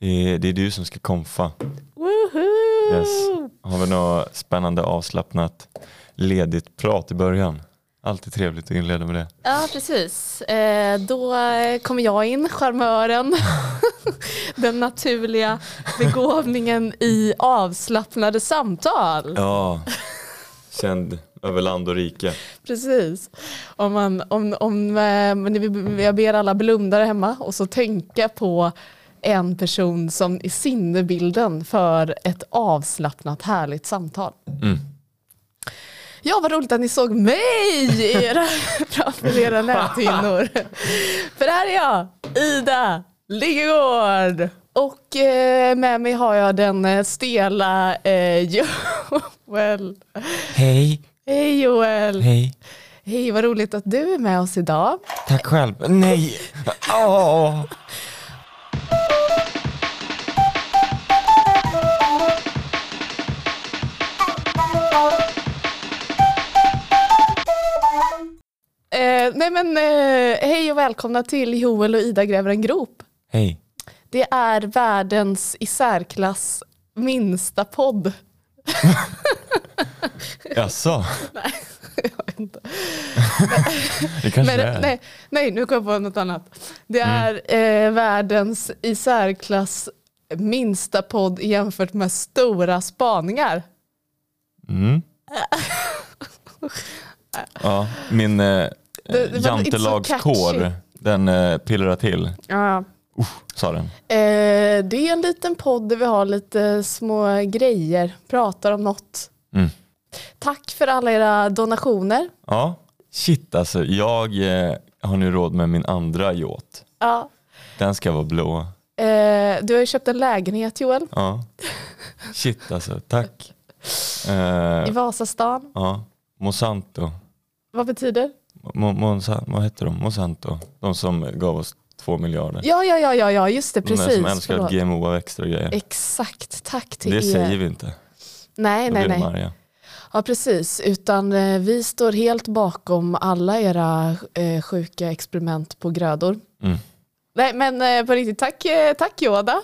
Det är du som ska konfa. Woohoo! Yes. Har vi något spännande avslappnat ledigt prat i början? Alltid trevligt att inleda med det. Ja, precis. Eh, då kommer jag in, charmören. Den naturliga begåvningen i avslappnade samtal. Ja, känd över land och rike. Precis. Om man, om, om, eh, jag ber alla blunda där hemma och så tänka på en person som är sinnebilden för ett avslappnat härligt samtal. Mm. Ja, vad roligt att ni såg mig i era, framför era näthinnor. För här är jag, Ida Liggegård. Och eh, med mig har jag den eh, stela eh, Joel. Hej, Hej Joel. hej. Hej, vad roligt att du är med oss idag. Tack själv. Nej! Åh. Nej men eh, hej och välkomna till Joel och Ida gräver en grop. Hej. Det är världens i särklass minsta podd. Jaså? Nej, jag vet inte. Det kanske det Men, är. nej, nej, nu kom jag på något annat. Det Mm. är eh, världens i särklass minsta podd jämfört med stora spaningar. Mm. Ja, min eh, Det- det jantelagskår, den eh, pillrar till, Ja. sa den. Eh, det är en liten podd där vi har lite små grejer, pratar om något. Mm. Tack för alla era donationer. Ja, shit alltså. Jag eh, har nu råd med min andra yacht. Ja. Den ska vara blå. Eh, du har ju köpt en lägenhet Joel, Ja. Shit alltså, tack. i Eh, Vasastan. ja, Monsanto. Vad betyder? Mo, Monsa, vad heter de? Monsanto. De som gav oss två miljarder. Ja, ja, ja, ja, ja just det, de precis. som älskar Förlåt. GMO-växter och grejer. Exakt, tack till Det er. säger vi inte. Nej, Då nej, de nej. arga. Ja, precis. Utan eh, vi står helt bakom alla era eh, sjuka experiment på grödor. Mm. Nej, men eh, på riktigt, tack, eh, tack Yoda.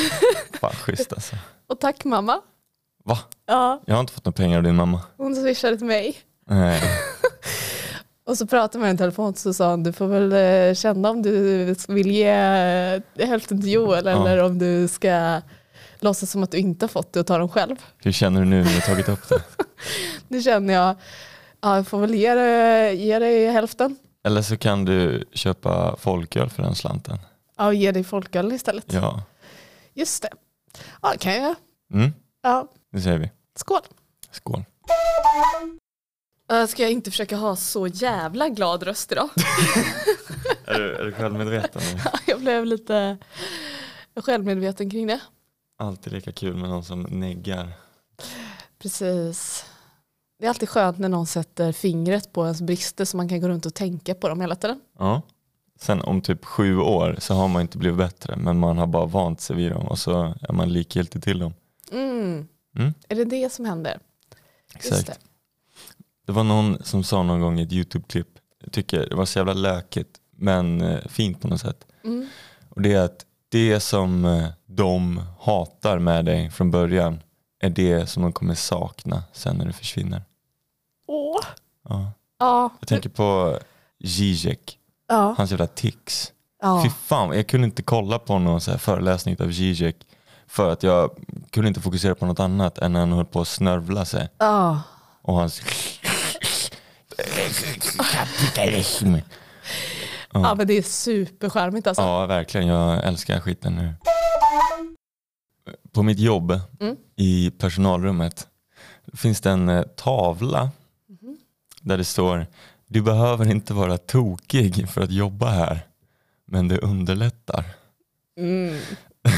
Fan schysst alltså. Och tack mamma. Va? Ja, Jag har inte fått några pengar av din mamma. hon swishade till mig. Nej. Och så pratade henne i telefon så sa hon du får väl eh, känna om du vill ge eh, hälften till Joel Ja. eller om du ska låtsas som att du inte har fått det och ta dem själv. Hur känner du nu när du har tagit upp det? Nu känner jag, ja, jag får väl ge, det- ge dig hälften. Eller så kan du köpa folköl för den slanten. Ja, och ge dig folköl istället. Ja. Just det. Ja, det kan jag göra. Mm, Ja, det säger vi. skål. Skål. Uh, ska jag inte försöka ha så jävla glad röst idag? Är du, är du självmedveten? jag blev lite självmedveten kring det. Alltid lika kul med någon som neggar. Precis. Det är alltid skönt när någon sätter fingret på ens brister så man kan gå runt och tänka på dem hela tiden. Ja. Sen om typ sju år så har man inte blivit bättre men man har bara vant sig vid dem och så är man likgiltig till dem. Mm. Mm. Är det det som händer? Just Exakt. Det. Var någon som sa någon gång i ett YouTube-klipp, jag tycker det var så jävla lökigt men eh, fint på något sätt. Mm. Och det är att det som eh, de hatar med dig från början är det som de kommer sakna sen när du försvinner. Åh. Ja. Ja. Jag tänker på Zizek, Ja. hans jävla tics. Ja. Fy fan, jag kunde inte kolla på någon så föreläsning av Zizek för att jag kunde inte fokusera på något annat än när han höll på att snörvla sig. Ja. Och hans kapitalism. ja, men det är supercharmigt alltså. Ja, verkligen. Jag älskar skiten nu. På mitt jobb Mm. i personalrummet finns det en eh, tavla Mhm. där det står Du behöver inte vara tokig för att jobba här, men det underlättar. Mm.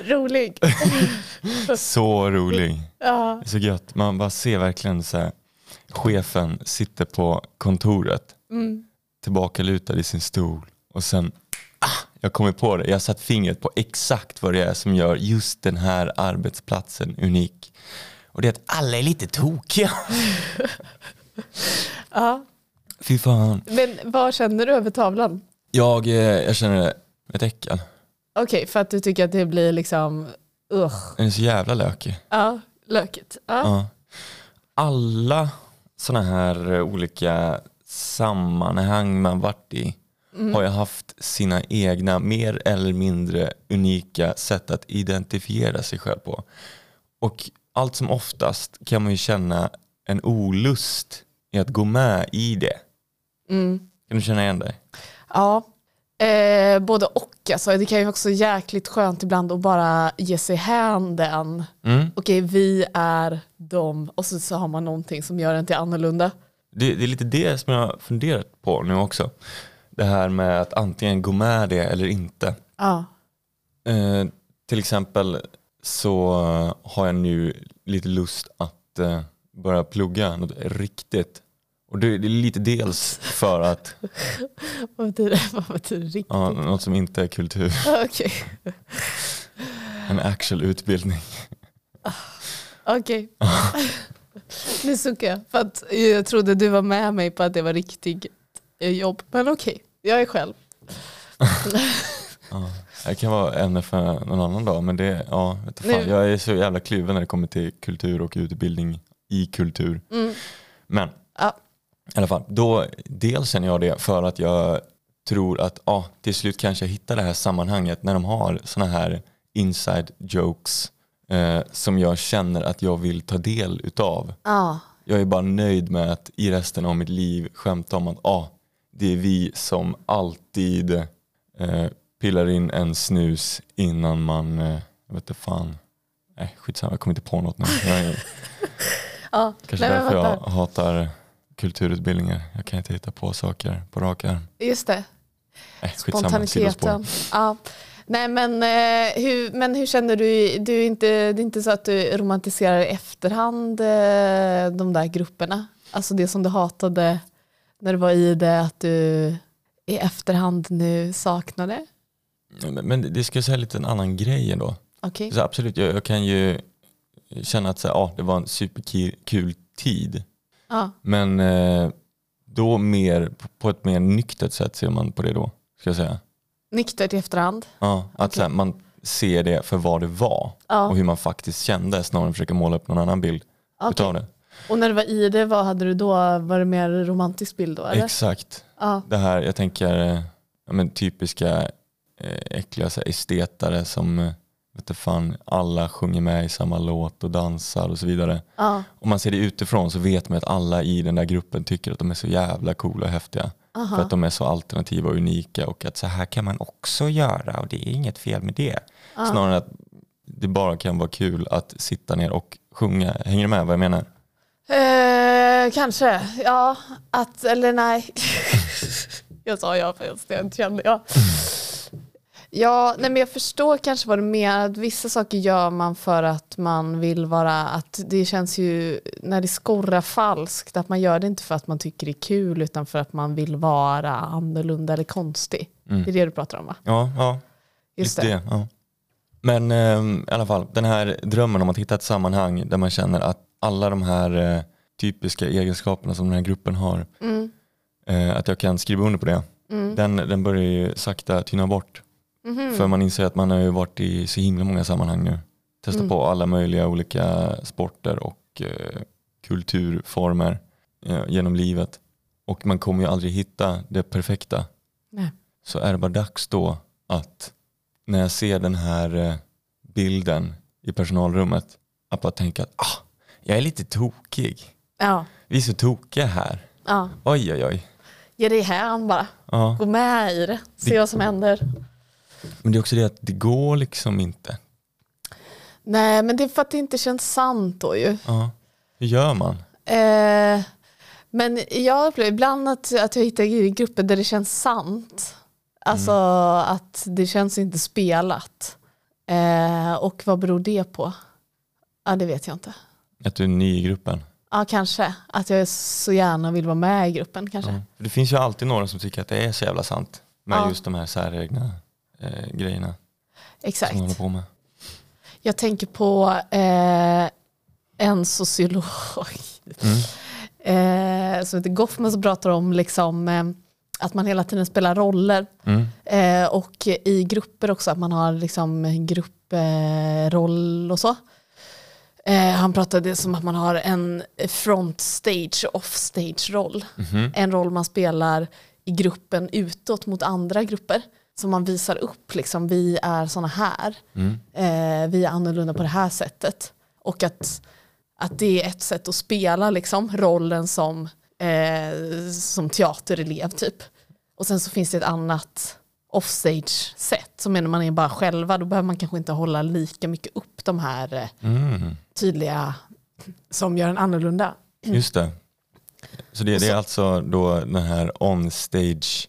Rolig. Så rolig. Ja. Det är så gött. Man bara ser verkligen så här, chefen sitter på kontoret Mm. tillbakalutad i sin stol och sen ah, jag kommer på det, jag har satt fingret på exakt vad det är som gör just den här arbetsplatsen unik. Och det är att alla är lite tokiga. ja. Fy fan. Men vad känner du över tavlan? Jag, eh, jag känner ett äckel. Okej, för att du tycker att det blir liksom, usch. Den är så jävla lökig. Ja, lökigt. Ja. Ja. Alla sådana här eh, olika sammanhang man varit i har ju haft sina egna mer eller mindre unika sätt att identifiera sig själv på. Och allt som oftast kan man ju känna en olust i att gå med i det. Mm. Kan du känna igen dig? Ja, eh, både och. Alltså, det kan ju också vara jäkligt skönt ibland att bara ge sig hän den. Mm. Okej, vi är dem och så, så har man någonting som gör en till annorlunda. Det, det är lite det som jag har funderat på nu också. Det här med att antingen gå med det eller inte. Ja, Eh, till exempel så har jag nu lite lust att eh, börja plugga något riktigt. Och det, det är lite dels för att, vad betyder, vad betyder riktigt? ja, något som inte är kultur, Okej, en actual utbildning. okej. nu suckar jag. För att jag trodde du var med mig på att det var riktigt eh, jobb. Men okej, jag är själv. Ja, det kan vara ämne för någon annan dag men det, ja, vet fan, jag är så jävla kluven när det kommer till kultur och utbildning i kultur. Mm. Men. I alla fall, då, dels känner jag det för att jag tror att ja, till slut kanske jag hittar det här sammanhanget när de har såna här inside jokes eh, som jag känner att jag vill ta del utav. Ja, Jag är bara nöjd med att i resten av mitt liv skämta om att ah, det är vi som alltid eh, pillar in en snus innan man, eh, jag vet inte fan, nej skitsamma jag kommer inte på något nu. Jag ja. kanske Nej, därför jag hatar kulturutbildningar. Jag kan inte hitta på saker på rak arm. Just det. Sidospår. Spontaniteten. Ja. Nej men, eh, hur, men hur känner du, du är inte, det är inte så att du romantiserar i efterhand eh, de där grupperna? Alltså det som du hatade när du var i det, att du i efterhand nu saknar det? Men, men det ska jag säga lite en annan grej ändå. Okej. Så absolut, jag, jag kan ju känna att så här, ja, det var en superkul tid. Ja. Men eh, då mer, på- ett mer nyktert sätt ser man på det då. Ska jag säga. Nyktert i efterhand? Ja, att så här, man ser det för vad det var Ja. och hur man faktiskt kände snarare än att försöka måla upp någon annan bild Okej. utav det. Och när du var i det, vad hade du då? Var det mer romantisk bild då? Eller? Exakt. Ja. Det här, jag tänker, eh, ja, men typiska eh, äckliga så här, estetare som vet du fan, alla sjunger med i samma låt och dansar och så vidare. Ja. Om man ser det utifrån så vet man att alla i den där gruppen tycker att de är så jävla coola och häftiga. Aha. För att de är så alternativa och unika och att så här kan man också göra och det är inget fel med det. Snarare än att det bara kan vara kul att sitta ner och sjunga. Hänger du med vad jag menar? Eh, kanske, ja. Att, eller nej. jag sa ja för jag inte kände ja. Ja, nej men jag förstår kanske vad du menar. Att vissa saker gör man för att man vill vara, att det känns ju när det skorrar falskt, att man gör det inte för att man tycker det är kul utan för att man vill vara annorlunda eller konstig. Mm. Det är det du pratar om va? Ja, ja Just det. det. ja. Men ehm, i alla fall, den här drömmen om att hitta ett sammanhang där man känner att alla de här eh, typiska egenskaperna som den här gruppen har, Mm. eh, att jag kan skriva under på det, Mm. den, den börjar ju sakta tyna bort. Mhm. För man inser att man har ju varit i så himla många sammanhang nu. Testat Mm. på alla möjliga olika sporter och eh, kulturformer eh, genom livet. Och man kommer ju aldrig hitta det perfekta. Nej. Så är det bara dags då att när jag ser den här eh, bilden i personalrummet att bara tänka att ah, jag är lite tokig. Ja, Vi är så tokiga här. ja. Oj oj oj. Ge dig hän bara. Ja. Gå med i det. Se vad som händer. Men det är också det att det går liksom inte. Nej, men det är för att det inte känns sant då ju. Ja. Hur gör man? Eh, men jag upplever ibland att, att jag hittar i grupper där det känns sant. Alltså att det känns inte spelat. Eh, och vad beror det på? Ja, det vet jag inte. Att du är ny i gruppen? Ja, kanske. Att jag så gärna vill vara med i gruppen kanske. För det finns ju alltid några som tycker att det är så jävla sant med Ja. just de här säregna eh, grejerna Exakt. som de håller på med. Jag tänker på eh, en sociolog Mm. eh, som heter Goffman som pratar om liksom, eh, att man hela tiden spelar roller. Mm. Eh, och i grupper också, att man har liksom grupproll och så. Eh, han pratade som att man har en front stage och off stage roll. Mhm. En roll man spelar i gruppen utåt mot andra grupper. Som man visar upp, liksom, vi är såna här. Mm. Eh, vi är annorlunda på det här sättet. Och att, att det är ett sätt att spela liksom, rollen som, eh, som teaterelev typ. Och sen så finns det ett annat offstage-sätt. Så menar man är bara själva, då behöver man kanske inte hålla lika mycket upp de här eh, Mm. tydliga som gör en annorlunda. Just det. Så det, det är så- alltså då den här on-stage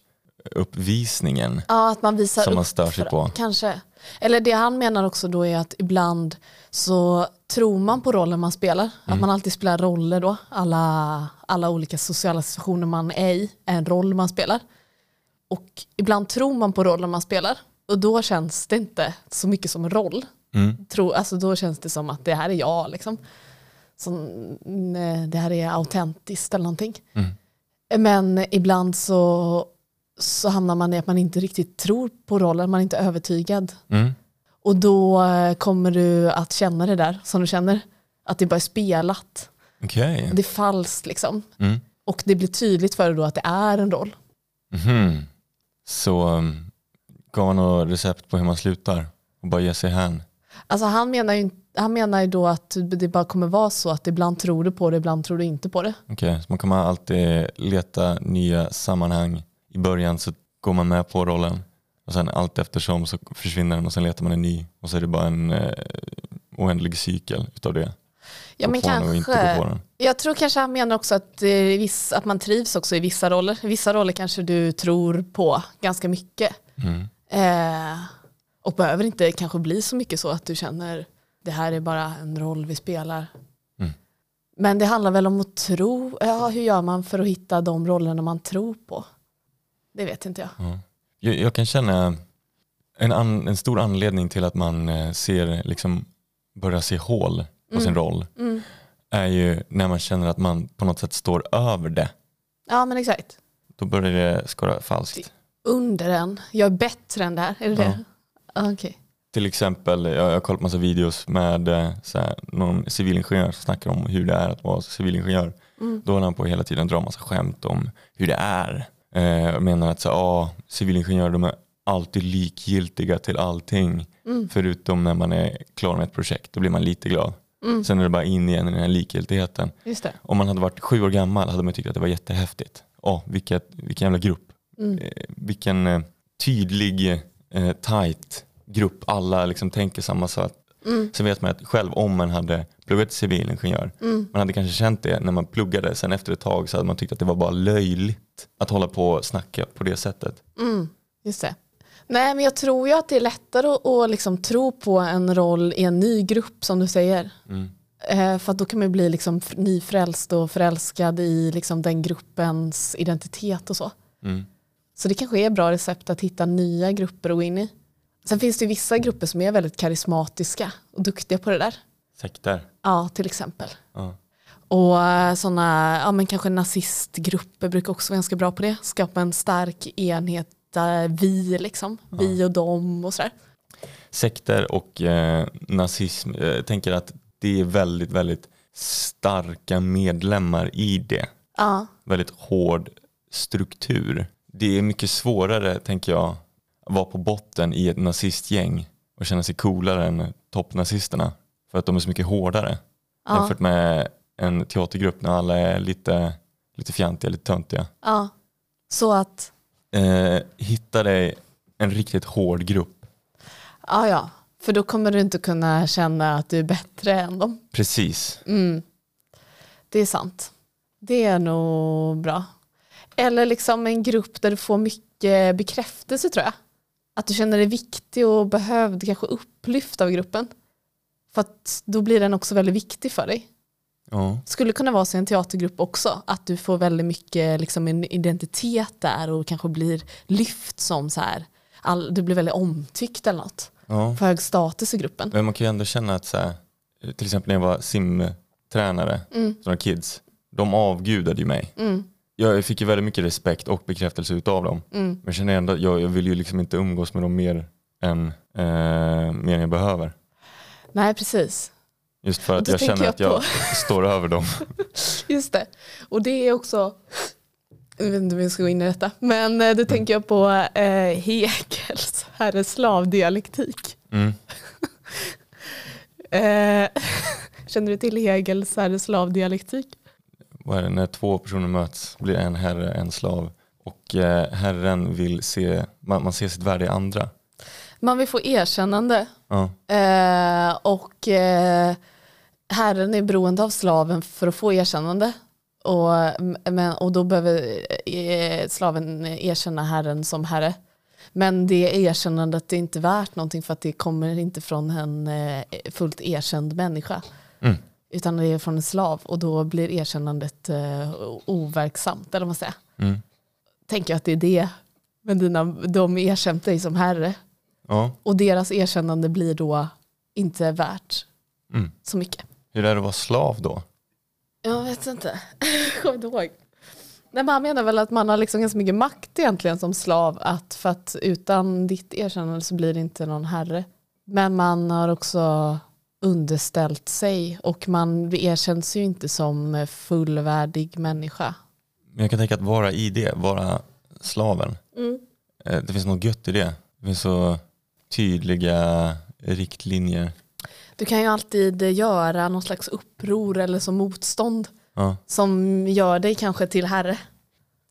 uppvisningen Ja, att man visar som man stör sig på. Kanske. Eller det han menar också då är att ibland så tror man på rollen man spelar. Mm. Att man alltid spelar roller då. Alla, alla olika sociala situationer man är i är en roll man spelar. Och ibland tror man på rollen man spelar. Och då känns det inte så mycket som roll. Mm. Tro, alltså då känns det som att det här är jag. Liksom. Som, nej, det här är autentiskt eller någonting. Mm. Men ibland så, så hamnar man i att man inte riktigt tror på rollen, man är inte övertygad. Mm. Och då eh, kommer du att känna det där som du känner. Att det bara är spelat. Okej. Det är falskt liksom. Mm. Och det blir tydligt för dig då att det är en roll. Mhm. Så um, gav han något recept på hur man slutar och bara ge sig hän? Alltså han menar ju, han menar ju då att det bara kommer vara så att ibland tror du på det, ibland tror du inte på det. Okej, så man kommer alltid leta nya sammanhang. I början så går man med på rollen och sen allt eftersom så försvinner den och sen letar man en ny och så är det bara en eh, oändlig cykel utav det. Ja men kanske. Jag tror kanske han menar också att, eh, viss, att man trivs också i vissa roller. Vissa roller kanske du tror på ganska mycket. Mm. Eh, och behöver inte kanske bli så mycket så att du känner det här är bara en roll vi spelar. Mm. Men det handlar väl om att tro, ja hur gör man för att hitta de rollerna man tror på? Det vet inte jag. Ja. Jag, jag kan känna en, an, en stor anledning till att man eh, ser, liksom, börjar se hål på sin roll Mm. är ju när man känner att man på något sätt står över det. Ja men exakt. Då börjar det skorra falskt. Under den, jag är bättre än det här, är det det? Ah, Okej. Till exempel, jag jag har kollat massa videos med eh, så här, någon civilingenjör som snackar om hur det är att vara civilingenjör. Mm. Då håller han på hela tiden dra massa skämt om hur det är. Eh, menar att så, ah, civilingenjörer de är alltid likgiltiga till allting. Mm. Förutom när man är klar med ett projekt, då blir man lite glad. Mm. Sen är det bara in igen i den här likgiltigheten. Om man hade varit sju år gammal hade man tyckt att det var jättehäftigt. Åh, vilket, vilken jävla grupp. Mm. Eh, vilken eh, tydlig, eh, tight grupp. Alla liksom tänker samma sak. Mm. Sen vet man att själv om man hade pluggat till civilingenjör, Mm. man hade kanske känt det när man pluggade, sen efter ett tag så hade man tyckt att det var bara löjligt att hålla på och snacka på det sättet. Mm, just det. Nej, men jag tror ju att det är lättare att, att liksom tro på en roll i en ny grupp som du säger. Mm. Eh, för då kan man bli liksom nyfrälst och förälskad i liksom den gruppens identitet och så. Mm. Så det kanske är bra recept att hitta nya grupper att gå in i. Sen finns det ju vissa grupper som är väldigt karismatiska och duktiga på det där. Sekter. Ja, till exempel. Ja. Och sådana, ja men kanske nazistgrupper brukar också vara ganska bra på det. Skapa en stark enhet där vi liksom, vi och dem och sådär. Sekter och eh, nazism, eh, jag tänker att det är väldigt, väldigt starka medlemmar i det. Ja, väldigt hård struktur. Det är mycket svårare, tänker jag, att vara på botten i ett nazistgäng och känna sig coolare än toppnazisterna. För att de är så mycket hårdare. ja, Jämfört med en teatergrupp när alla är lite, lite fjantiga, lite töntiga. ja. Så att, Eh, hitta dig en riktigt hård grupp. ja ja, för då kommer du inte kunna känna att du är bättre än dem. Precis. Mm. Det är sant. Det är nog bra. Eller liksom en grupp där du får mycket bekräftelse tror jag. Att du känner dig viktig och behövd, kanske upplyft av gruppen. För att då blir den också väldigt viktig för dig. Ja. Skulle kunna vara så i en teatergrupp också, att du får väldigt mycket liksom, en identitet där och kanske blir lyft som så här, all, du blir väldigt omtyckt eller något. Ja. Får hög status i gruppen. Men man kan ju ändå känna att så här, till exempel när jag var simtränare, Mm, sådana kids, de avgudade ju mig. mm, jag fick ju väldigt mycket respekt och bekräftelse utav dem. Mm. Men jag känner ändå jag, jag vill ju liksom inte umgås med dem mer än, eh, mer än jag behöver. Nej, precis. Just för att jag känner jag att jag står över dem. Just det. Och det är också, jag vet inte om jag ska gå in i detta, men eh, då tänker jag på eh, Hegels herre-slav-dialektik. Mm. Eh, känner du till Hegels herre-slav-dialektik? Vad är det? När två personer möts blir en herre, en slav. Och eh, herren vill se, man, man ser sitt värde i andra. Man vill få erkännande Ja. eh, och eh, herren är beroende av slaven för att få erkännande. Och, men, och då behöver eh, slaven erkänna herren som herre. Men det erkännandet är inte värt någonting för att det kommer inte från en eh, fullt erkänd människa. Mm. Utan det är från en slav och då blir erkännandet eh, overksamt. Eller vad man säger. Mm. Tänker jag att det är det. Men dina, de erkänt dig som herre. ja. Och deras erkännande blir då inte värt Mm. så mycket. Hur är det att vara slav då? Jag vet inte. Jag kommer inte ihåg. Nej, men han menar väl att man har liksom ganska mycket makt egentligen som slav. Att för att utan ditt erkännande så blir det inte någon herre. Men man har också underställt sig och man erkänns ju inte som fullvärdig människa. Men jag kan tänka att vara i det, vara slaven. Eh, Det finns något gött i det. Det finns så tydliga riktlinjer. Du kan ju alltid göra någon slags uppror eller som motstånd Ja. som gör dig kanske till herre.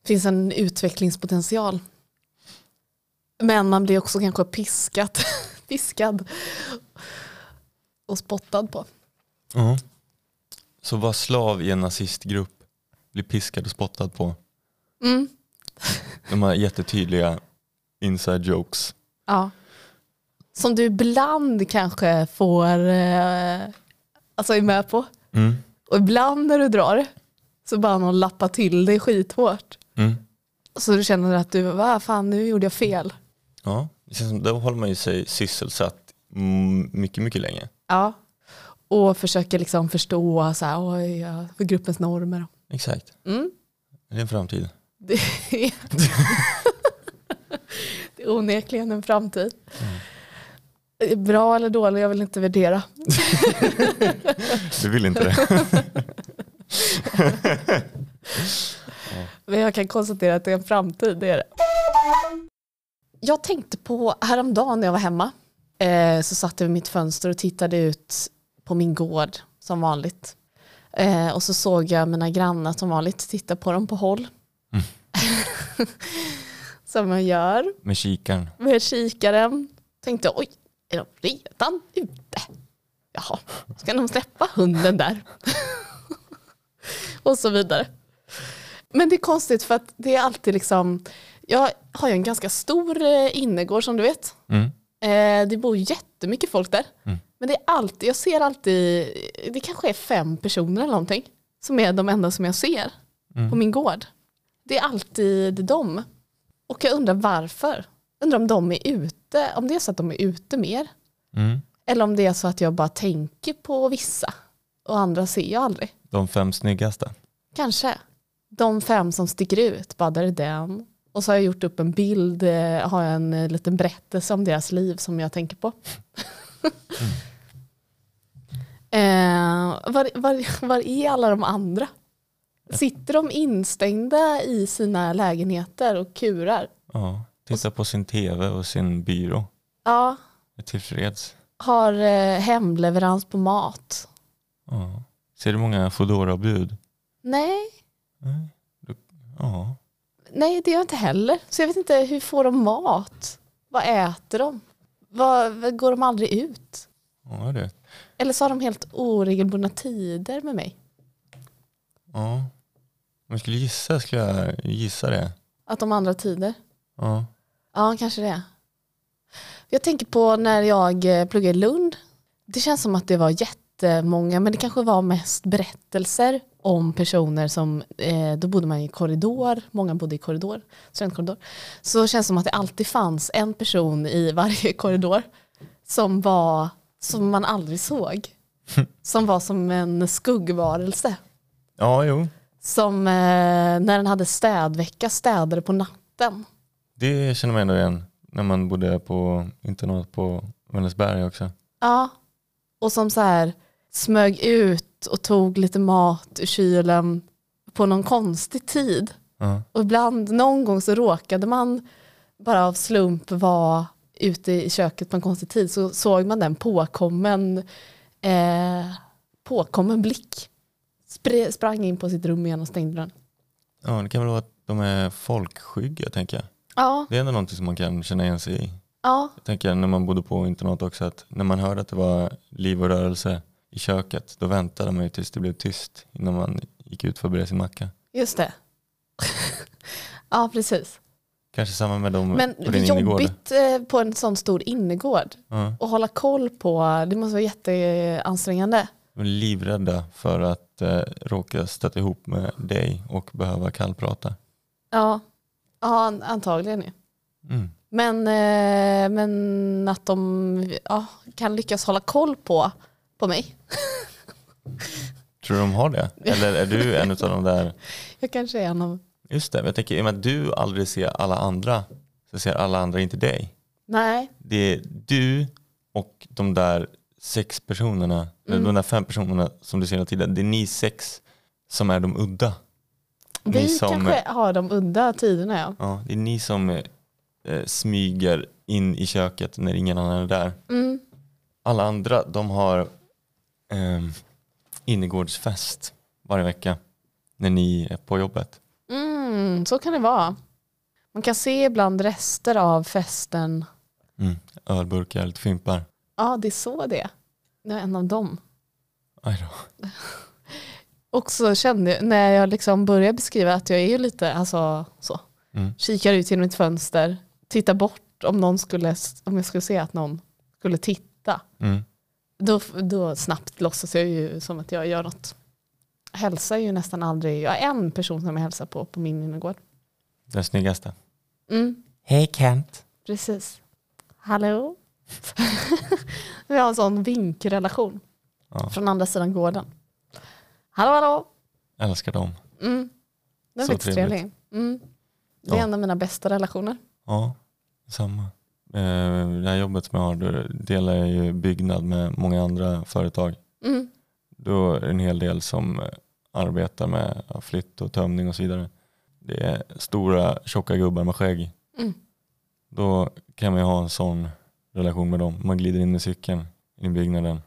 Det finns en utvecklingspotential. Men man blir också kanske piskat, piskad och spottad på. Ja. Så vara slav i en nazistgrupp, bli piskad och spottad på. Mm. De här jättetydliga inside jokes. Ja. Som du ibland kanske får, eh, alltså är med på. Mm. Och ibland när du drar så bara någon lappar till dig skithårt. Mm. Så du känner att du, vad fan nu gjorde jag fel. Ja, det känns som, då håller man ju sig sysselsatt mm, mycket, mycket länge. Ja. Och försöker liksom förstå så här, oj, ja, för gruppens normer. Exakt. Mm. Det är en framtid. Det är, det är onekligen en framtid. Bra eller dålig, jag vill inte värdera. Du vill inte det? Men jag kan konstatera att det är en framtid, det är det. Jag tänkte på häromdagen när jag var hemma. Eh, så satt jag vid mitt fönster och tittade ut på min gård som vanligt. Eh, och så såg jag mina grannar som vanligt titta på dem på håll. som man gör. Med kikaren. med kikaren. Tänkte oj, är de redan ute? Jaha, ska de släppa hunden där? och så vidare. Men det är konstigt för att det är alltid liksom, jag har ju en ganska stor eh, innergård som du vet. Mm. Eh, det bor jättemycket folk där. Mm. Men det är alltid, jag ser alltid, det kanske är fem personer eller någonting som är de enda som jag ser Mm. på min gård. Det är alltid de. Och jag undrar varför. Undrar om de är ute, om det är så att de är ute mer. Mm. Eller om det är så att jag bara tänker på vissa och andra ser jag aldrig. De fem snyggaste. Kanske. De fem som sticker ut, bara där är den. Och så har jag gjort upp en bild, eh, har jag en eh, liten berättelse om deras liv som jag tänker på. eh, var, var, var är alla de andra? Sitter de instängda i sina lägenheter och kurar? Ja. Titta på sin tv och sin byrå. Ja, Är tillfreds. har eh, hemleverans på mat? Ja. Ser du många Foodora-bud? Nej, Nej. Du- Ja. nej det gör jag inte heller. Så jag vet inte, hur får de mat? Vad äter de? Vad, går de aldrig ut? Ja, det. Eller så har de helt oregelbundna tider med mig. Ja. Om jag skulle gissa skulle jag gissa det. Att de andra tider. Ja. Ja, kanske det. Jag tänker på när jag eh, pluggade i Lund. Det känns som att det var jättemånga, men det kanske var mest berättelser om personer som, eh, då bodde man i korridor, många bodde i korridor, studentkorridor. Så det känns som att det alltid fanns en person i varje korridor som var, som man aldrig såg. Som var som en skuggvarelse. Ja, jo. som eh, när den hade städvecka städade på natten. Det känner man ändå igen när man bodde på internat på Vänersberg också. Ja, och som så här smög ut och tog lite mat ur kylen på någon konstig tid. Ja. Och ibland, någon gång så råkade man bara av slump vara ute i köket på en konstig tid så såg man den påkommen, eh, påkommen blick. Spr- sprang in på sitt rum igen och stängde den. ja, det kan väl vara att de är folkskygga tänker jag. Ja, Det är ändå någonting som man kan känna igen sig i. ja, Jag tänker när man bodde på internat också att när man hörde att det var liv och rörelse i köket då väntade man ju tills det blev tyst innan man gick ut för att börja sin macka. just det. ja, precis. Kanske samma med dem Men på din jobbigt eh, på en sån stor innergård Ja. hålla koll på. Det måste vara jätteansträngande. De är livrädda för att eh, råka stöta ihop med dig och behöva kallprata. Ja, ja an- antagligen ju. Mm. Men, eh, men att de ja, kan lyckas hålla koll på, på mig. Tror du de har det? Eller är du en av de där Jag kanske är en av... Just det, jag tänker i och med att du aldrig ser alla andra så ser alla andra inte dig. Nej, Det är du och de där sex personerna, Mm. de där fem personerna som du ser hela tiden. Det är ni sex som är de udda. Vi som- kanske har de udda tiderna ja. Ja, det är ni som eh, eh, smyger in i köket när ingen annan är där. Mm. Alla andra de har eh, innergårdsfest varje vecka när ni är på jobbet. Mm, så kan det vara. Man kan se ibland rester av festen. Mm. Ölburkar, lite fimpar. Ja, det är så det är. Jag är en av dem. Aj då. Och så kände jag, när jag liksom började beskriva att jag är ju lite, alltså så, Mm. kikar ut genom mitt fönster, tittar bort om någon skulle, om jag skulle se att någon skulle titta. Mm. Då, då snabbt låtsas jag ju som att jag gör något. Hälsar ju nästan aldrig, jag har en person som jag hälsar på på min innergård. Den snyggaste. Mm, Hej Kent. precis. Hallå? Vi har en sån vinkrelation Ja, från andra sidan gården. Hallå hallå? älskar dem. Mm. Den är Så faktiskt trevligt. trevlig. Mm. Det är Ja. en av mina bästa relationer. Ja, samma. Eh, Det här jobbet som jag har, då delar jag ju byggnad med många andra företag. Mm. Då är det en hel del som eh, arbetar med ja, flytt och tömning och så vidare. Det är stora tjocka gubbar med skägg. Mm. Då kan man ju ha en sån relation med dem. Man glider in med cykeln in i byggnaden.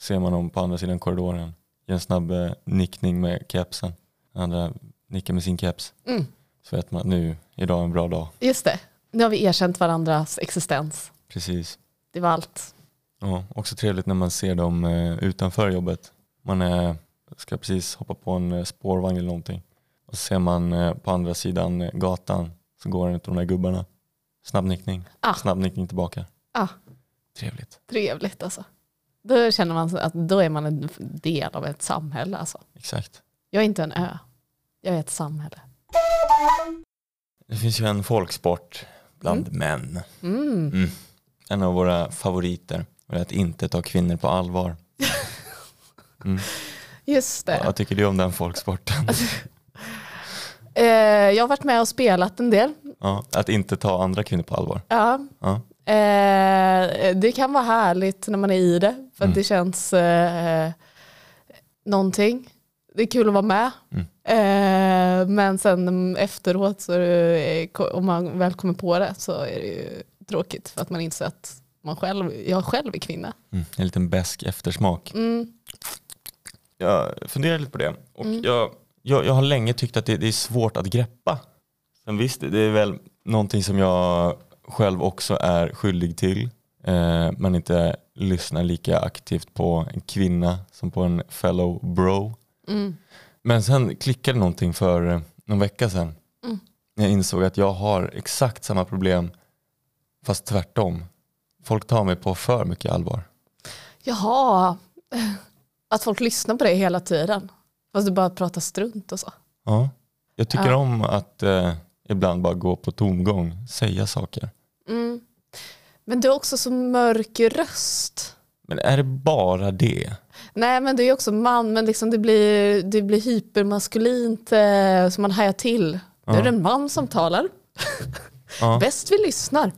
Ser man dem på andra sidan korridoren. Ger en snabb eh, nickning med kepsen. Andra nickar med sin keps. Mm. Så vet man att nu, idag är en bra dag. Just det, nu har vi erkänt varandras existens. Precis. Det var allt. Ja, också trevligt när man ser dem eh, utanför jobbet. Man är, ska precis hoppa på en eh, spårvagn eller någonting. Och så ser man på andra sidan gatan så går en av de där gubbarna. Snabb nickning, Ah. snabb nickning tillbaka. Ah, Trevligt. trevligt alltså. Då känner man att då är man en del av ett samhälle. Alltså. Exakt. Jag är inte en ö, jag är ett samhälle. Det finns ju en folksport bland män. Mm. Mm. En av våra favoriter. Och att inte ta kvinnor på allvar. Mm. Just det. Vad tycker du om den folksporten? Eh, jag har varit med och spelat en del. Ja, att inte ta andra kvinnor på allvar. Ja. Ja. Eh, det kan vara härligt när man är i det. För att Mm. det känns eh, någonting. Det är kul att vara med. Mm. Eh, men sen efteråt, så det, om man väl kommer på det, så är det ju tråkigt. För att man inser att man själv, jag själv är kvinna. Mm. En liten besk eftersmak. Mm. Jag funderar lite på det. Och Mm. jag, jag, jag har länge tyckt att det, det är svårt att greppa. Sen visst, det är väl någonting som jag själv också är skyldig till. Eh, men inte lyssnar lika aktivt på en kvinna som på en fellow bro. Mm. Men sen klickade någonting för eh, någon vecka sedan. Mm. Jag insåg att jag har exakt samma problem fast tvärtom. Folk tar mig på för mycket allvar. Jaha, att folk lyssnar på dig hela tiden. Fast du bara pratar strunt och så. Ja. Jag tycker Ja. om att eh, ibland bara gå på tomgång, säga saker. Mm. Men du har också så mörk röst. Men är det bara det? Nej men det är också man, men liksom det blir, det blir hypermaskulint eh, så man hajar till. Nu är det en man som talar. Ja. Bäst vi lyssnar.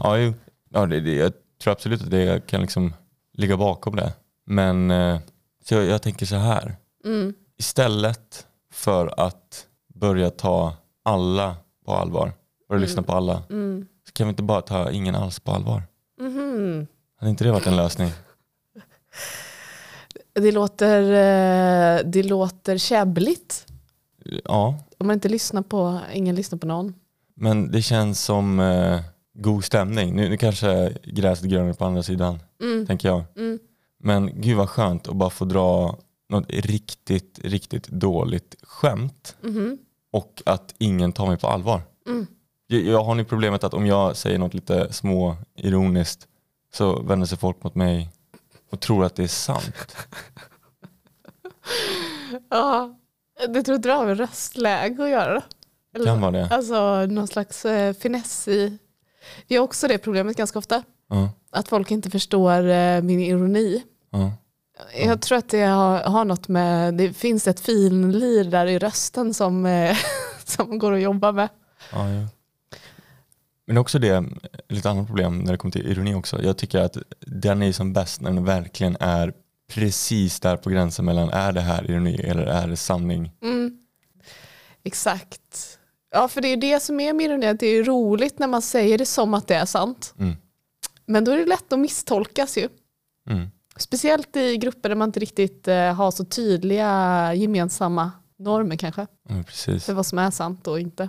Ja, ju, ja det, det, jag tror absolut att det kan liksom ligga bakom det. Men eh, så jag, jag tänker så här. Mm. Istället för att börja ta alla på allvar, börja lyssna på alla, Mm. Kan vi inte bara ta ingen alls på allvar? Mhm. Hade inte det varit en lösning? Det låter, eh, det låter käbbligt. Ja, Om man inte lyssnar på, ingen lyssnar på någon. men det känns som eh, god stämning. Nu, nu kanske gräset är grönare på andra sidan, Mm. tänker jag. Mm. Men gud vad skönt att bara få dra något riktigt, riktigt dåligt skämt Mhm. och att ingen tar mig på allvar. Mm. Jag, har nu problemet att om jag säger något lite små ironiskt så vänder sig folk mot mig och tror att det är sant. Ja, det tror inte det har med röstläge att göra. Eller, Kan vara det. Alltså någon slags eh, finess i. Vi har också det problemet ganska ofta. Ja, Att folk inte förstår eh, min ironi. ja. Jag tror att det har, har något med, det finns ett finlir där i rösten som, eh, som går att jobba med. Ja, ja. Men också det, lite annat problem när det kommer till ironi också. Jag tycker att den är som bäst när den verkligen är precis där på gränsen mellan är det här ironi eller är det sanning? Mm. Exakt. Ja, för det är det som är med ironi, att det är roligt när man säger det som att det är sant. Mm. Men då är det lätt att misstolkas ju. Mm. Speciellt i grupper där man inte riktigt eh, har så tydliga gemensamma normer kanske. Ja, precis. För vad som är sant och inte.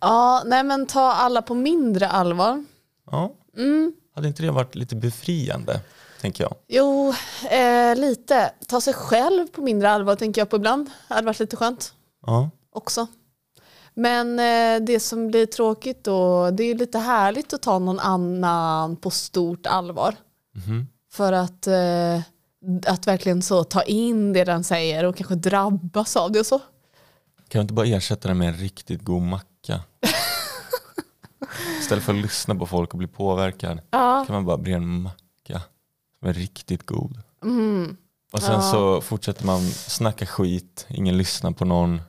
Ja, nej men ta alla på mindre allvar. Ja. Mm. Hade inte det varit lite befriande, tänker jag? Jo, eh, lite. Ta sig själv på mindre allvar tänker jag på ibland. Det hade varit lite skönt Ja. också. Men eh, det som blir tråkigt då, det är lite härligt att ta någon annan på stort allvar. Mhm. För att, eh, att verkligen så ta in det den säger och kanske drabbas av det och så. Kan du inte bara ersätta det med en riktigt god macka? Istället för att lyssna på folk och bli påverkad Ja. kan man bara bli en macka som är riktigt god. Mm. Och sen Ja. så fortsätter man snacka skit, ingen lyssnar på någon.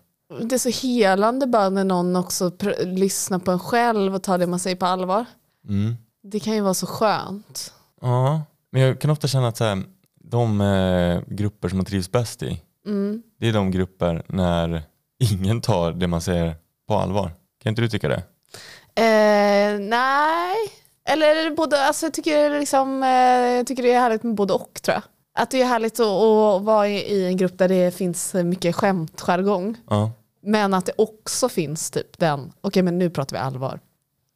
Det är så helande bara när någon också lyssnar på en själv och tar det man säger på allvar. Mm. Det kan ju vara så skönt. Ja, men jag kan ofta känna att så här, de eh, grupper som man trivs bäst i, Mm. det är de grupper när ingen tar det man säger på allvar. Kan inte du tycka det? Eh, nej, eller både, alltså jag, tycker liksom, eh, jag tycker det är härligt med både och tror jag. Att det är härligt att, att vara i, en grupp där det finns mycket skämtjargong. Ja, Men att det också finns typ den, okej men nu pratar vi allvar.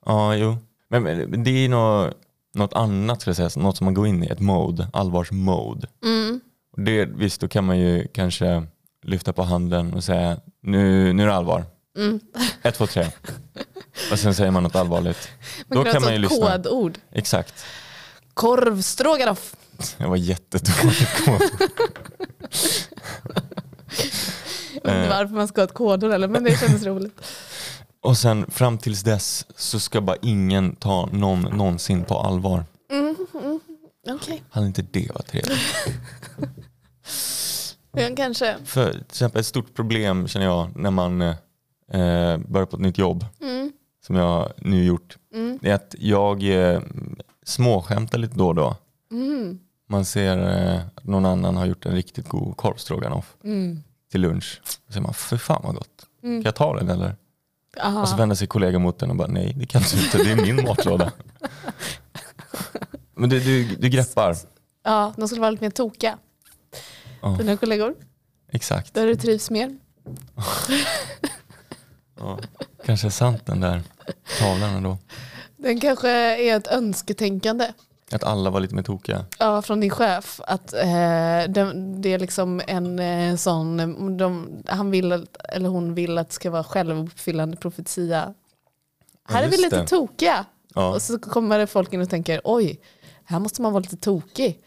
ja jo. Men, men det är något, något annat, ska jag säga, något som man går in i, ett mode, allvarsmode. Mm. Det, visst, då kan man ju kanske lyfta på handen och säga nu, nu är det allvar. Mm. Ett, två, tre. Och sen säger man något allvarligt. Man Då kan, ha man ju lyssna. kodord. Exakt. Korvstroganoff. Jag var jättedåligt kod. Jag vet inte varför man ska ha ett kodord eller men det kändes roligt. Och sen fram tills dess så ska bara ingen ta någon någonsin på allvar. Mm, mm, Okej, Hade inte det varit trevligt? ja, kanske. För till exempel ett stort problem känner jag när man eh, börjar på ett nytt jobb Mm, som jag nu gjort. mm, Det är att jag eh, småskämtar lite då och då. mm, Man ser eh, att någon annan har gjort en riktigt god korvstroganoff mm. till lunch. Då säger man, för fan vad gott. Mm. Kan jag ta den eller? Aha. Och så vänder sig kollegan mot den och bara, nej det kan du inte, det är min matlåda. Men du, du, du greppar. Ja, de skulle vara lite mer tokiga. Ja, Dina kollegor. exakt. Där du trivs mer. Ja. Kanske är sant den där tavlan ändå. Den kanske är ett önsketänkande Att alla var lite mer tokiga. ja, från din chef. Att eh, det, det är liksom en eh, sån, de, han vill eller hon vill att det ska vara självuppfyllande profetia. Ja, Här är vi lite det. tokiga. Ja. Och så kommer det folk in och tänker oj, här måste man vara lite tokig.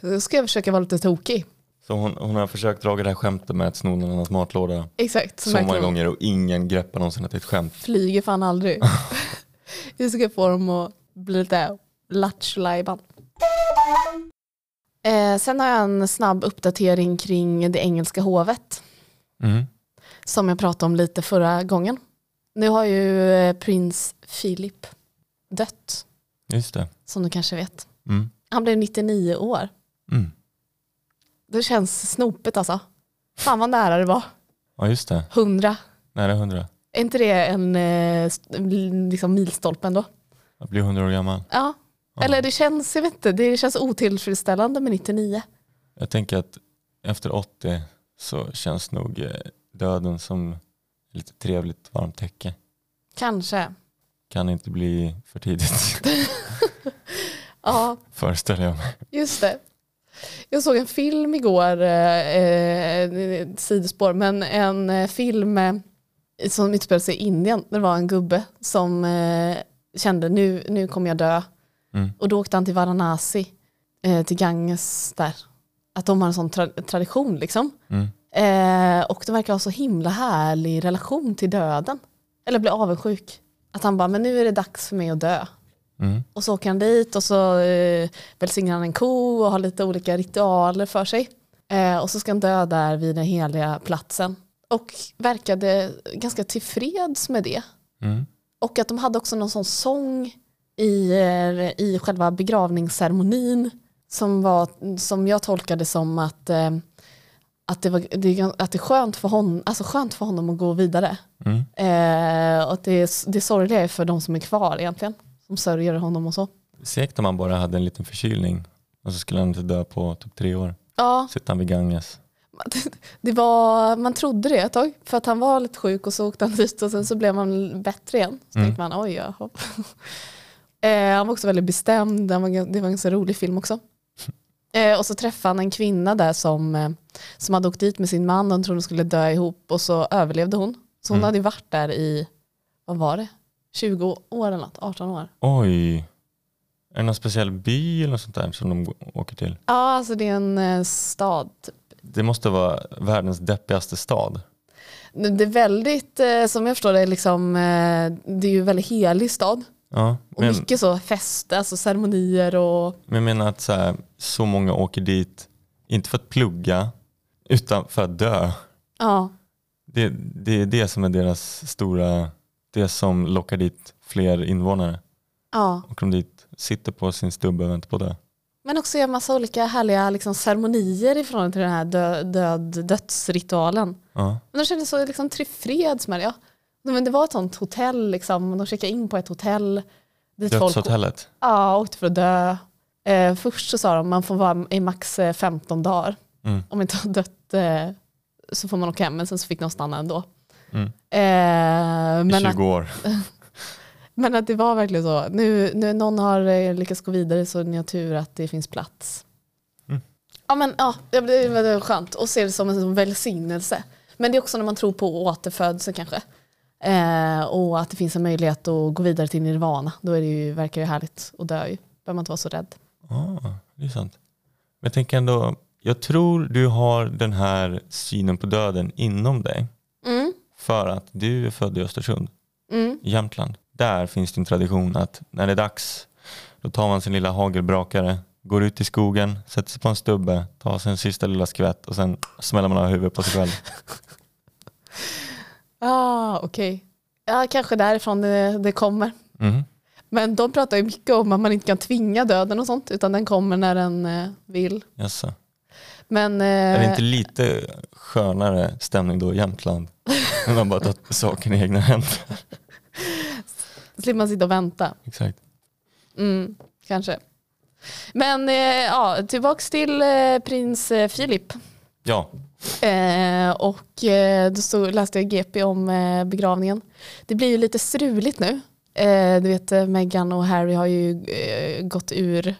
Då ska jag försöka vara lite tokig. Så hon, hon har försökt dra det här skämtet med att sno någon annans matlåda Exakt, så många gånger och ingen greppar någonsin att det är ett skämt. flyger fan aldrig. Vi ska få dem att bli lite lattjo Eh, sen har jag en snabb uppdatering kring det engelska hovet Mm. som jag pratade om lite förra gången. Nu har ju eh, prins Philip dött, Just det. som du kanske vet. Mm. Han blev 99 år. Mm. Det känns snopet alltså. Fan vad nära det var. Ja, just det. 100. Nära hundra. Är inte det en eh, liksom milstolpe ändå? Jag blir hundra år gammal. Ja. Ja. Eller det känns, jag vet inte, det känns otillfredsställande med 99. Jag tänker att efter 80 så känns nog eh, döden som lite trevligt varmt täcke. Kanske. Kan inte bli för tidigt, Ja, föreställer jag mig. just det. Jag såg en film igår, eh, eh, sidospår, men en eh, film eh, som utspelade sig i Indien. Det var en gubbe som eh, kände nu, nu kommer jag dö. Mm. Och då åkte han till Varanasi, eh, till Ganges där. Att de har en sån tra- tradition liksom. Mm. Eh, och de verkar ha så himla härlig relation till döden. Eller bli avundsjuk. Att han bara, men nu är det dags för mig att dö. Mm. Och så åker han dit och så eh, välsignar han en ko och har lite olika ritualer för sig. Eh, och så ska han dö där vid den heliga platsen. Och verkade ganska tillfreds med det. Mm. Och att de hade också någon sån sång i, eh, i själva begravningsceremonin som, var, som jag tolkade som att, eh, att, det var, det, att det är skönt för, hon, alltså skönt för honom att gå vidare. Mm. Eh, och att det, det sorgliga är för de som är kvar egentligen, som sörjer honom och så. Segt om han bara hade en liten förkylning och så skulle han inte dö på typ tre år. Ja, Sitter han vid Ganges. det var, man trodde det ett tag, för att han var lite sjuk och så åkte han dit och sen så blev han bättre igen. Så Mm. tänkte man, oj, jaha. eh, han var också väldigt bestämd, han var, det var en ganska rolig film också. Eh, och så träffade han en kvinna där som, eh, som hade åkt dit med sin man och hon trodde de skulle dö ihop och så överlevde hon. Så hon Mm. hade varit där i, vad var det, 20 år eller något, 18 år. Oj. Är det någon speciell by eller något sånt där som de åker till? Ja, alltså det är en eh, stad. typ. Det måste vara världens deppigaste stad. Det är väldigt, eh, som jag förstår det, liksom, eh, det är ju en väldigt helig stad. Ja, Och men, mycket så fest, alltså ceremonier och men jag menar att så, här, så många åker dit, inte för att plugga, utan för att dö. ja, Det, det är det som är deras stora, det som lockar dit fler invånare. ja. Och de dit, sitter på sin stubbe och väntar på dö. Men också göra massa olika härliga liksom, ceremonier i förhållande till den här dö, död, dödsritualen. Ja. Men de kände så liksom, tillfreds med det. Ja. Men det var ett sånt hotell, liksom. de checkade in på ett hotell. Dit folk Dödshotellet. ja, åkte för att dö. Eh, först så sa de man får vara i max eh, 15 dagar. Mm. Om man inte har dött eh, så får man åka hem, men sen så fick de stanna ändå. Mm. Eh, I men, 20 att, år. men att det var verkligen så. Nu, nu någon har eh, lyckats gå vidare så ni har tur att det finns plats. Mm. Ja men ja, det var skönt och se det som en välsignelse. Men det är också när man tror på återfödelse kanske. Eh, och att det finns en möjlighet att gå vidare till nirvana. Då är det ju, verkar det härligt att dö ju. Behöver man inte vara så rädd. Ja, det är sant. Men jag tänker ändå, jag tror du har den här synen på döden inom dig. Mm. För att du är född i Östersund, Mm. Jämtland. Där finns det en tradition att när det är dags, då tar man sin lilla hagelbrakare, går ut i skogen, sätter sig på en stubbe, tar sig en sista lilla skvätt och sen smäller man av huvudet på sig själv. Ah, okej. Ja, kanske därifrån det, det kommer. Mhm. Men de pratar ju mycket om att man inte kan tvinga döden och sånt, utan den kommer när den eh, vill. Jaså. Men, eh, Är det inte lite skönare stämning då i Jämtland? När man bara tar saken i egna händer. slipper man sitta och vänta. Exakt. Mm, kanske. Men eh, ja, tillbaks till eh, prins eh, Filip. Ja, Eh, och eh, då stod, läste jag GP om eh, begravningen. Det blir ju lite struligt nu. Eh, du vet, eh, Meghan och Harry har ju eh, gått ur.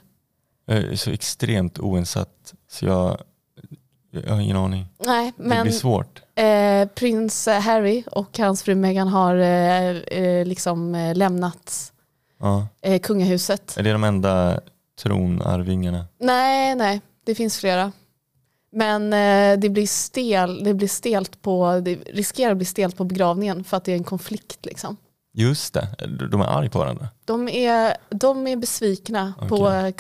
jag är så extremt oinsatt så jag, jag har ingen aning. Nej, Det men blir svårt. Eh, prins Harry och hans fru Meghan har eh, eh, liksom eh, lämnat Ja. eh, kungahuset. Är det de enda tronarvingarna? Nej, nej, det finns flera. Men eh, det, blir stel, det blir stelt på, det riskerar att bli stelt på begravningen för att det är en konflikt liksom. Just det, de är arga på varandra. De är, de är besvikna på,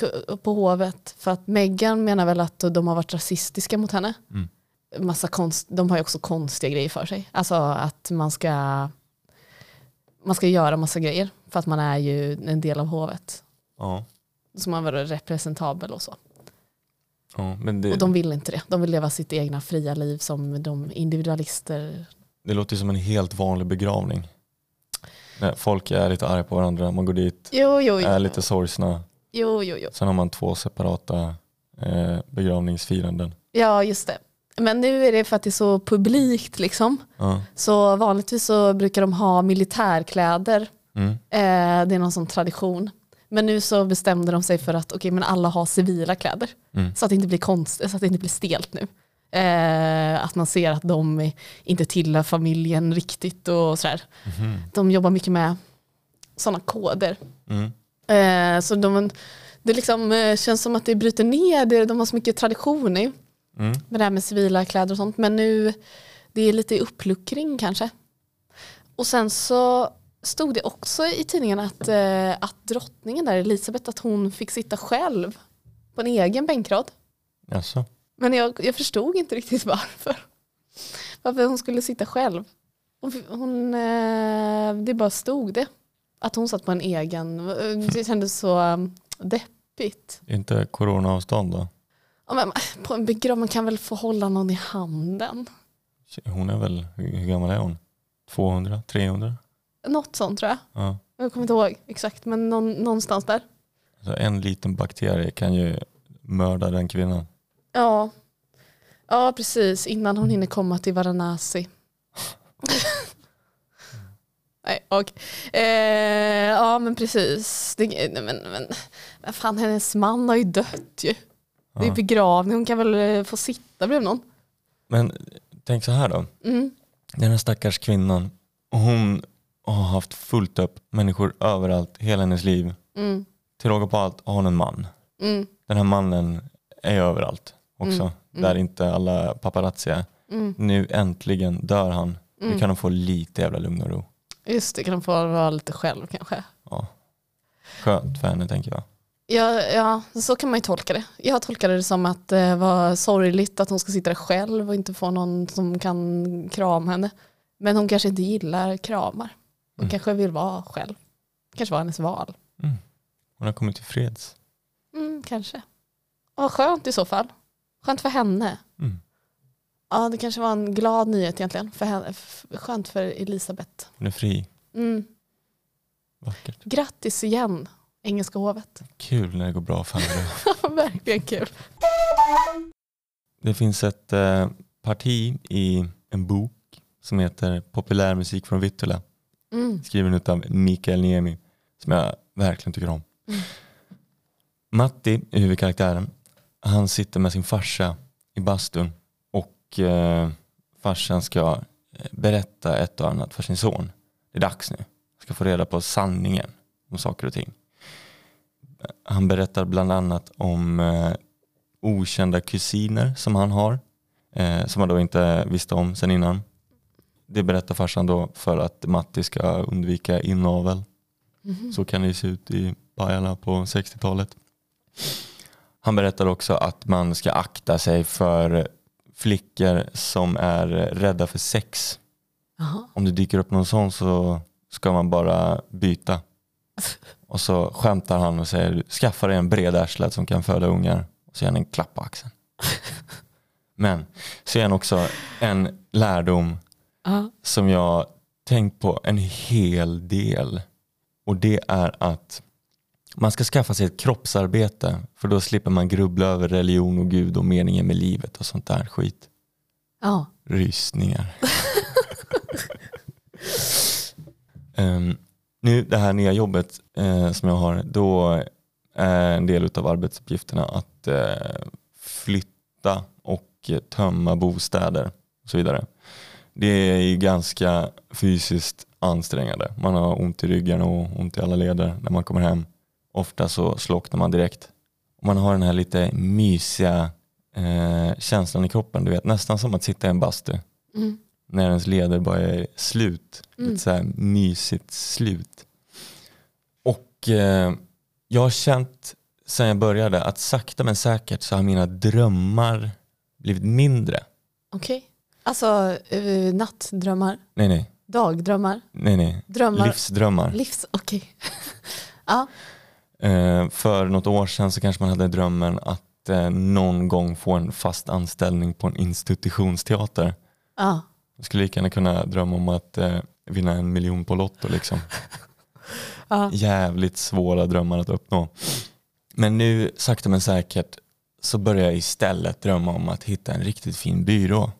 på hovet för att Meghan menar väl att de har varit rasistiska mot henne. Mm. Massa konst, de har ju också konstiga grejer för sig. Alltså att man ska, man ska göra massa grejer för att man är ju en del av hovet. Ja. Så man vara representabel och så. Ja, men det, Och de vill inte det. De vill leva sitt egna fria liv som de individualister. det låter som en helt vanlig begravning. När folk är lite arga på varandra, man går dit, Jo, jo, är jo. lite sorgsna. jo, jo, jo. Sen har man två separata eh, begravningsfiranden. Ja, just det. Men nu är det för att det är så publikt liksom. Ja. Så vanligtvis så brukar de ha militärkläder. Mm. Eh, det är någon sån tradition. Men nu så bestämde de sig för att okej, men alla har civila kläder. Mm. Så att det inte blir konstigt, så att det inte blir stelt nu. Eh, att man ser att de inte tillhör familjen riktigt och sådär. Mhm. De jobbar mycket med sådana koder. Mm. Eh, så de, det liksom, eh, känns som att det bryter ner, det, de har så mycket tradition nu Mm. med det här med civila kläder och sånt. Men nu, det är lite uppluckring kanske. Och sen så stod det också i tidningen att, eh, att drottningen där, Elisabeth, att hon fick sitta själv på en egen bänkrad. Jaså? Men jag, jag förstod inte riktigt varför. Varför hon skulle sitta själv. Hon, hon, eh, det bara stod det. Att hon satt på en egen. Det kändes så um, deppigt. Inte coronaavstånd då? Ja, på en begravning kan väl få hålla någon i handen. Hon är väl, hur gammal är hon? 200? 300? Något sånt tror jag. Ja. Jag kommer inte ihåg exakt men någon, någonstans där. Så en liten bakterie kan ju mörda den kvinnan. Ja. ja, precis. Innan hon hinner komma till Varanasi. Nej, och, eh, ja men precis. Det, men, men fan, hennes man har ju dött ju. Det är begravning, hon kan väl eh, få sitta bredvid någon. Men tänk så här då. Mm. Den här stackars kvinnan, hon har haft fullt upp människor överallt hela hennes liv. Mm. Till råga på allt har hon en man. Mm. Den här mannen är överallt också. Mm, mm. Där inte alla paparazzi är. Mm. Nu äntligen dör han. Nu kan de få lite jävla lugn och ro. Just det, kan hon få vara lite själv kanske. Ja. Skönt för henne tänker jag. Ja, ja, så kan man ju tolka det. Jag tolkade det som att det var sorgligt att hon ska sitta där själv och inte få någon som kan krama henne. Men hon kanske inte gillar kramar. Hon Mm. kanske vill vara själv. kanske var hennes val. Mm. Hon har kommit till freds. Mm, kanske. Vad skönt i så fall. Skönt för henne. Mm. Ja, det kanske var en glad nyhet egentligen. För henne. Skönt för Elisabeth. Hon är fri. Mm. Vackert. Grattis igen, Engelska hovet. Kul när det går bra för henne. Verkligen kul. Det finns ett eh, parti i en bok som heter Populärmusik från Vittula. Mm. Skriven av Mikael Niemi. Som jag verkligen tycker om. Mm. Matti, huvudkaraktären, han sitter med sin farsa i bastun och eh, farsan ska eh, berätta ett och annat för sin son. Det är dags nu. Han ska få reda på sanningen om saker och ting. Han berättar bland annat om eh, okända kusiner som han har. Eh, som han då inte visste om sen innan. Det berättar farsan då för att Matti ska undvika inavel. Mhm. Så kan det se ut i Pajala på 60-talet. Han berättar också att man ska akta sig för flickor som är rädda för sex. Jaha. Om det dyker upp någon sån så ska man bara byta. Och så skämtar han och säger skaffa dig en bredärslad som kan föda ungar. Och så ger han en klapp på axeln. Men så är han också en lärdom Ja. som jag tänkt på en hel del. Och det är att man ska skaffa sig ett kroppsarbete för då slipper man grubbla över religion och gud och meningen med livet och sånt där skit. Ja. Rysningar. Ehm, nu det här nya jobbet eh, som jag har, då är en del av arbetsuppgifterna att eh, flytta och tömma bostäder och så vidare. Det är ju ganska fysiskt ansträngande. Man har ont i ryggen och ont i alla leder när man kommer hem. Ofta så slocknar man direkt. Man har den här lite mysiga eh, känslan i kroppen, du vet nästan som att sitta i en bastu. Mm när ens leder bara är slut. Mm. Ett så här mysigt slut. Och eh, jag har känt sen jag började att sakta men säkert så har mina drömmar blivit mindre. Okej. Alltså eh, nattdrömmar, Nej, nej, dagdrömmar, nej, nej. drömmar, Livsdrömmar. livs... Okej. ja. Eh, för något år sedan så kanske man hade drömmen att eh, någon gång få en fast anställning på en institutionsteater. ja. Jag skulle lika gärna kunna drömma om att eh, vinna en miljon på Lotto. Liksom. Ja. Jävligt svåra drömmar att uppnå. Men nu sakta men säkert så börjar jag istället drömma om att hitta en riktigt fin byrå.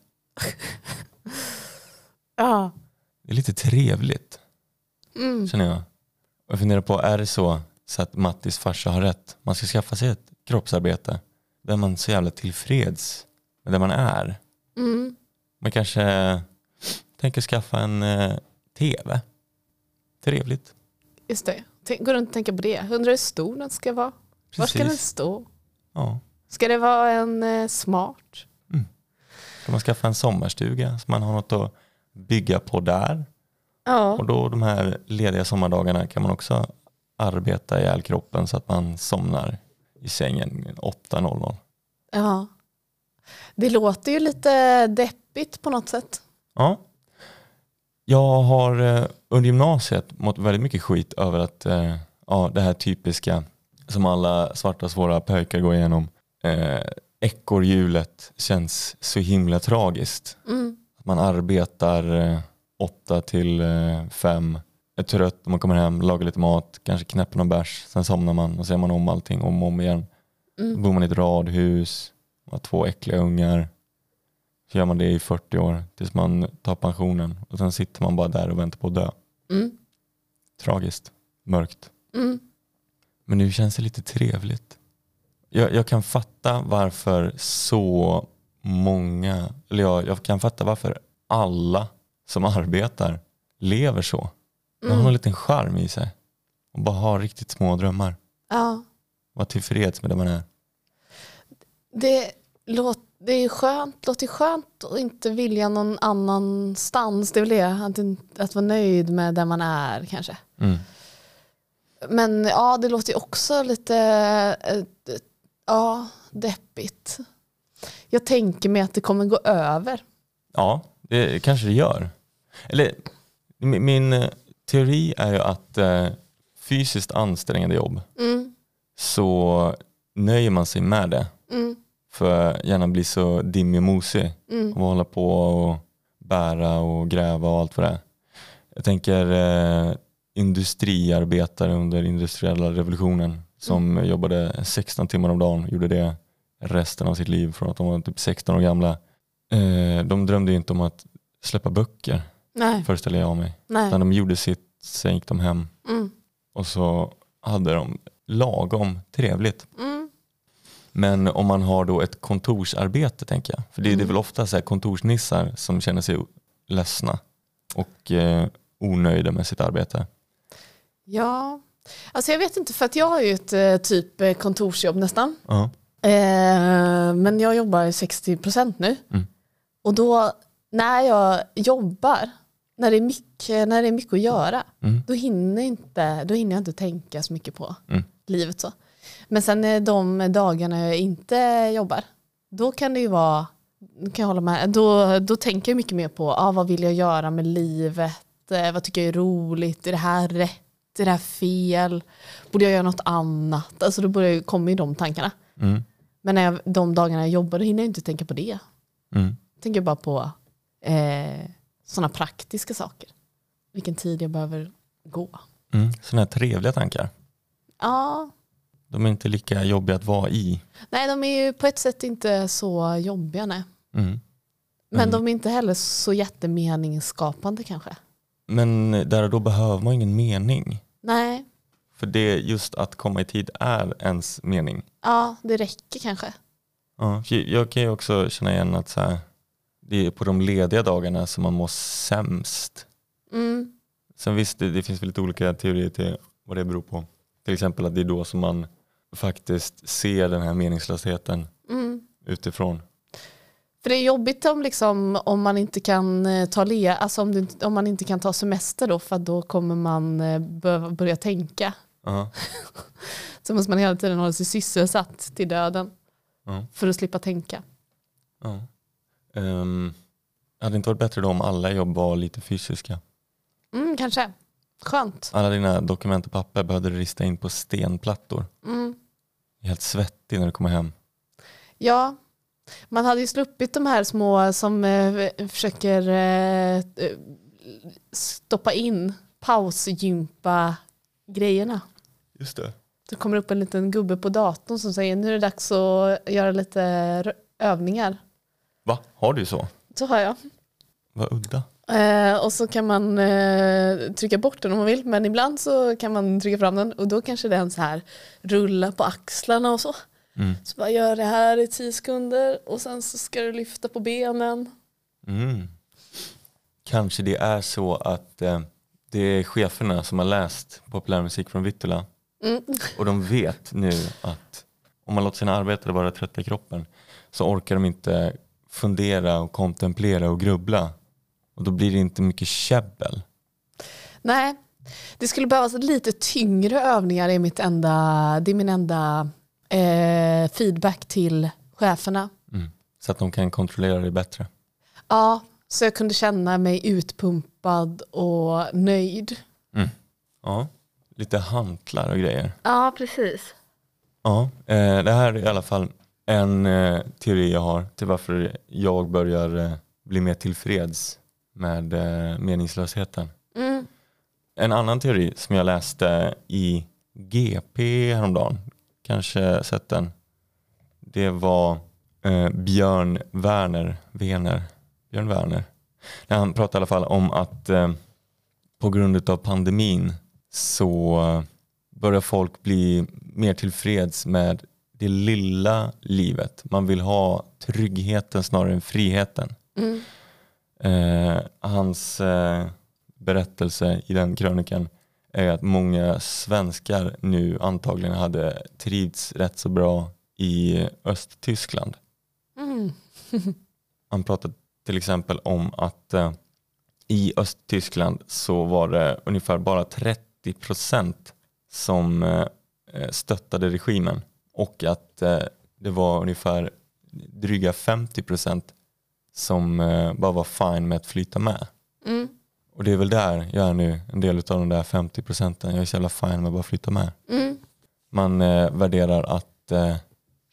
ja. Det är lite trevligt Mm. känner jag. Och jag funderar på, är det så, så att Mattis farsa har rätt? Man ska skaffa sig ett kroppsarbete där man är så jävla tillfreds med där man är. Mm. Man kanske tänker skaffa en eh, tv. Trevligt. Just det. Tänk- Går runt och tänker på det. Undrar hur stor den ska vara. Var ska den Precis. stå? Ja. Ska det vara en eh, smart? Ska man skaffa en sommarstuga så man har något att bygga på där. Ja. Och då de här lediga sommardagarna kan man också arbeta ihjäl kroppen så att man somnar i sängen 8.00. ja. Det låter ju lite deppigt på något sätt. Ja. Jag har eh, under gymnasiet mått väldigt mycket skit över att eh, ja, det här typiska som alla svarta svåra pojkar går igenom. Eh, ekorrhjulet känns så himla tragiskt. Mm. Man arbetar eh, åtta till eh, fem, är trött när man kommer hem, lagar lite mat, kanske knäpper någon bärs, sen somnar man och så gör man om allting om och om igen. Då Mm. bor man i ett radhus, man har två äckliga ungar. Så gör man det i 40 år tills man tar pensionen och sen sitter man bara där och väntar på att dö. Mm. Tragiskt, mörkt. Mm. Men nu känns det lite trevligt. Jag, jag kan fatta varför så många, eller jag, jag kan fatta varför alla som arbetar lever så. De har Mm. en liten charm i sig. Och bara har riktigt små drömmar. Ja. Vara tillfreds med det man är. Det, låt, det är skönt, låter skönt att inte vilja någon annanstans. Det är väl det, att, att vara nöjd med där man är kanske. Mm. Men ja, det låter ju också lite eh, ja, deppigt. Jag tänker mig att det kommer gå över. Ja, det kanske det gör. Eller min, min eh, teori är ju att eh, fysiskt ansträngande jobb Mm, så nöjer man sig med det. mm, För att gärna bli så dimmig och mosig mm, och hålla på och bära och gräva och allt vad det är. Jag tänker eh, industriarbetare under industriella revolutionen som jobbade 16 timmar om dagen, gjorde det resten av sitt liv från att de var typ 16 år gamla. Eh, de drömde ju inte om att släppa böcker, nej, föreställer jag mig. nej. Utan de gjorde sitt, sen gick de hem Mm, och så hade de lagom trevligt. mm, Men om man har då ett kontorsarbete tänker jag. För det, det är väl ofta så här kontorsnissar som känner sig ledsna och eh, onöjda med sitt arbete. ja, alltså jag vet inte för att jag har ju ett eh, typ eh, kontorsjobb nästan. Ja. Eh, men jag jobbar 60% nu. Mm. Och då när jag jobbar, när det är mycket, när det är mycket att göra, Mm. då hinner, inte, då hinner jag inte tänka så mycket på Mm. livet. så. Men sen de dagarna jag inte jobbar, då kan det ju vara, kan jag hålla med, då, då tänker jag mycket mer på ah, vad vill jag göra med livet, eh, vad tycker jag är roligt, är det här rätt, är det här fel, borde jag göra något annat? Alltså då börjar ju- kommer ju de tankarna. Mm. Men när jag, de dagarna jag jobbar då hinner jag inte tänka på det. Mm. Jag tänker bara på eh, sådana praktiska saker. Vilken tid jag behöver gå. Mm. Sådana här trevliga tankar. Ja, De är inte lika jobbiga att vara i. nej de är ju på ett sätt inte så jobbiga nej. Mm. Men Mm. de är inte heller så jättemeningsskapande kanske. Men där och då behöver man ingen mening. Nej, För det just att komma i tid är ens mening. ja det räcker kanske. Ja, jag kan ju också känna igen att så här, det är på de lediga dagarna som man mår sämst. Mm, Sen visst, det, det finns väl lite olika teorier till vad det beror på. Till exempel att det är då som man faktiskt ser den här meningslösheten mm. utifrån. För det är jobbigt om, liksom, om man inte kan eh, ta le, alltså om, om man inte kan ta semester då för då kommer man eh, behöva börja tänka. Ja. Så måste man hela tiden hålla sig sysselsatt till döden Ja. för att slippa tänka. Ja. Um, hade det inte varit bättre då om alla jobb var lite fysiska? Mm, kanske. Skönt. Alla dina dokument och papper behövde du rista in på stenplattor. Mm. Helt svettig när du kommer hem. Ja, man hade ju sluppit de här små som eh, försöker eh, stoppa in pausgympa grejerna. Just det. Det kommer upp en liten gubbe på datorn som säger nu är det dags att göra lite övningar. Va? Har du så? Så har jag. Vad udda. Eh, och så kan man eh, trycka bort den om man vill men ibland så kan man trycka fram den och då kanske den så här rullar på axlarna och så. Mm. Så bara gör det här i tio sekunder och sen så ska du lyfta på benen. Mm. Kanske det är så att eh, det är cheferna som har läst populärmusik från Vittula Mm. och de vet nu att om man låter sina arbetare vara trötta i kroppen så orkar de inte fundera och kontemplera och grubbla och då blir det inte mycket käbbel. Nej, det skulle behövas lite tyngre övningar är, mitt enda, det är min enda eh, feedback till cheferna. Mm. Så att de kan kontrollera det bättre. Ja, så jag kunde känna mig utpumpad och nöjd. Ja. Lite hantlar och grejer. Ja, precis. Ja, eh, det här är i alla fall en eh, teori jag har till varför jag börjar eh, bli mer tillfreds med eh, meningslösheten. Mm. En annan teori som jag läste i GP häromdagen, kanske sett den, det var eh, Björn Werner, Werner, Björn Werner. När han pratade i alla fall om att eh, på grund av pandemin så börjar folk bli mer tillfreds med det lilla livet. Man vill ha tryggheten snarare än friheten. Mm. Eh, hans eh, berättelse i den krönikan är att många svenskar nu antagligen hade trivts rätt så bra i Östtyskland. Mm. Han pratade till exempel om att eh, i Östtyskland så var det ungefär bara 30 procent som eh, eh, stöttade regimen och att eh, det var ungefär dryga 50 procent som eh, bara var fine med att flyta med. Mm. Och det är väl där jag är nu, en del av de där 50 procenten. Jag är så jävla fine med att bara flytta med. Mm. Man eh, värderar att eh,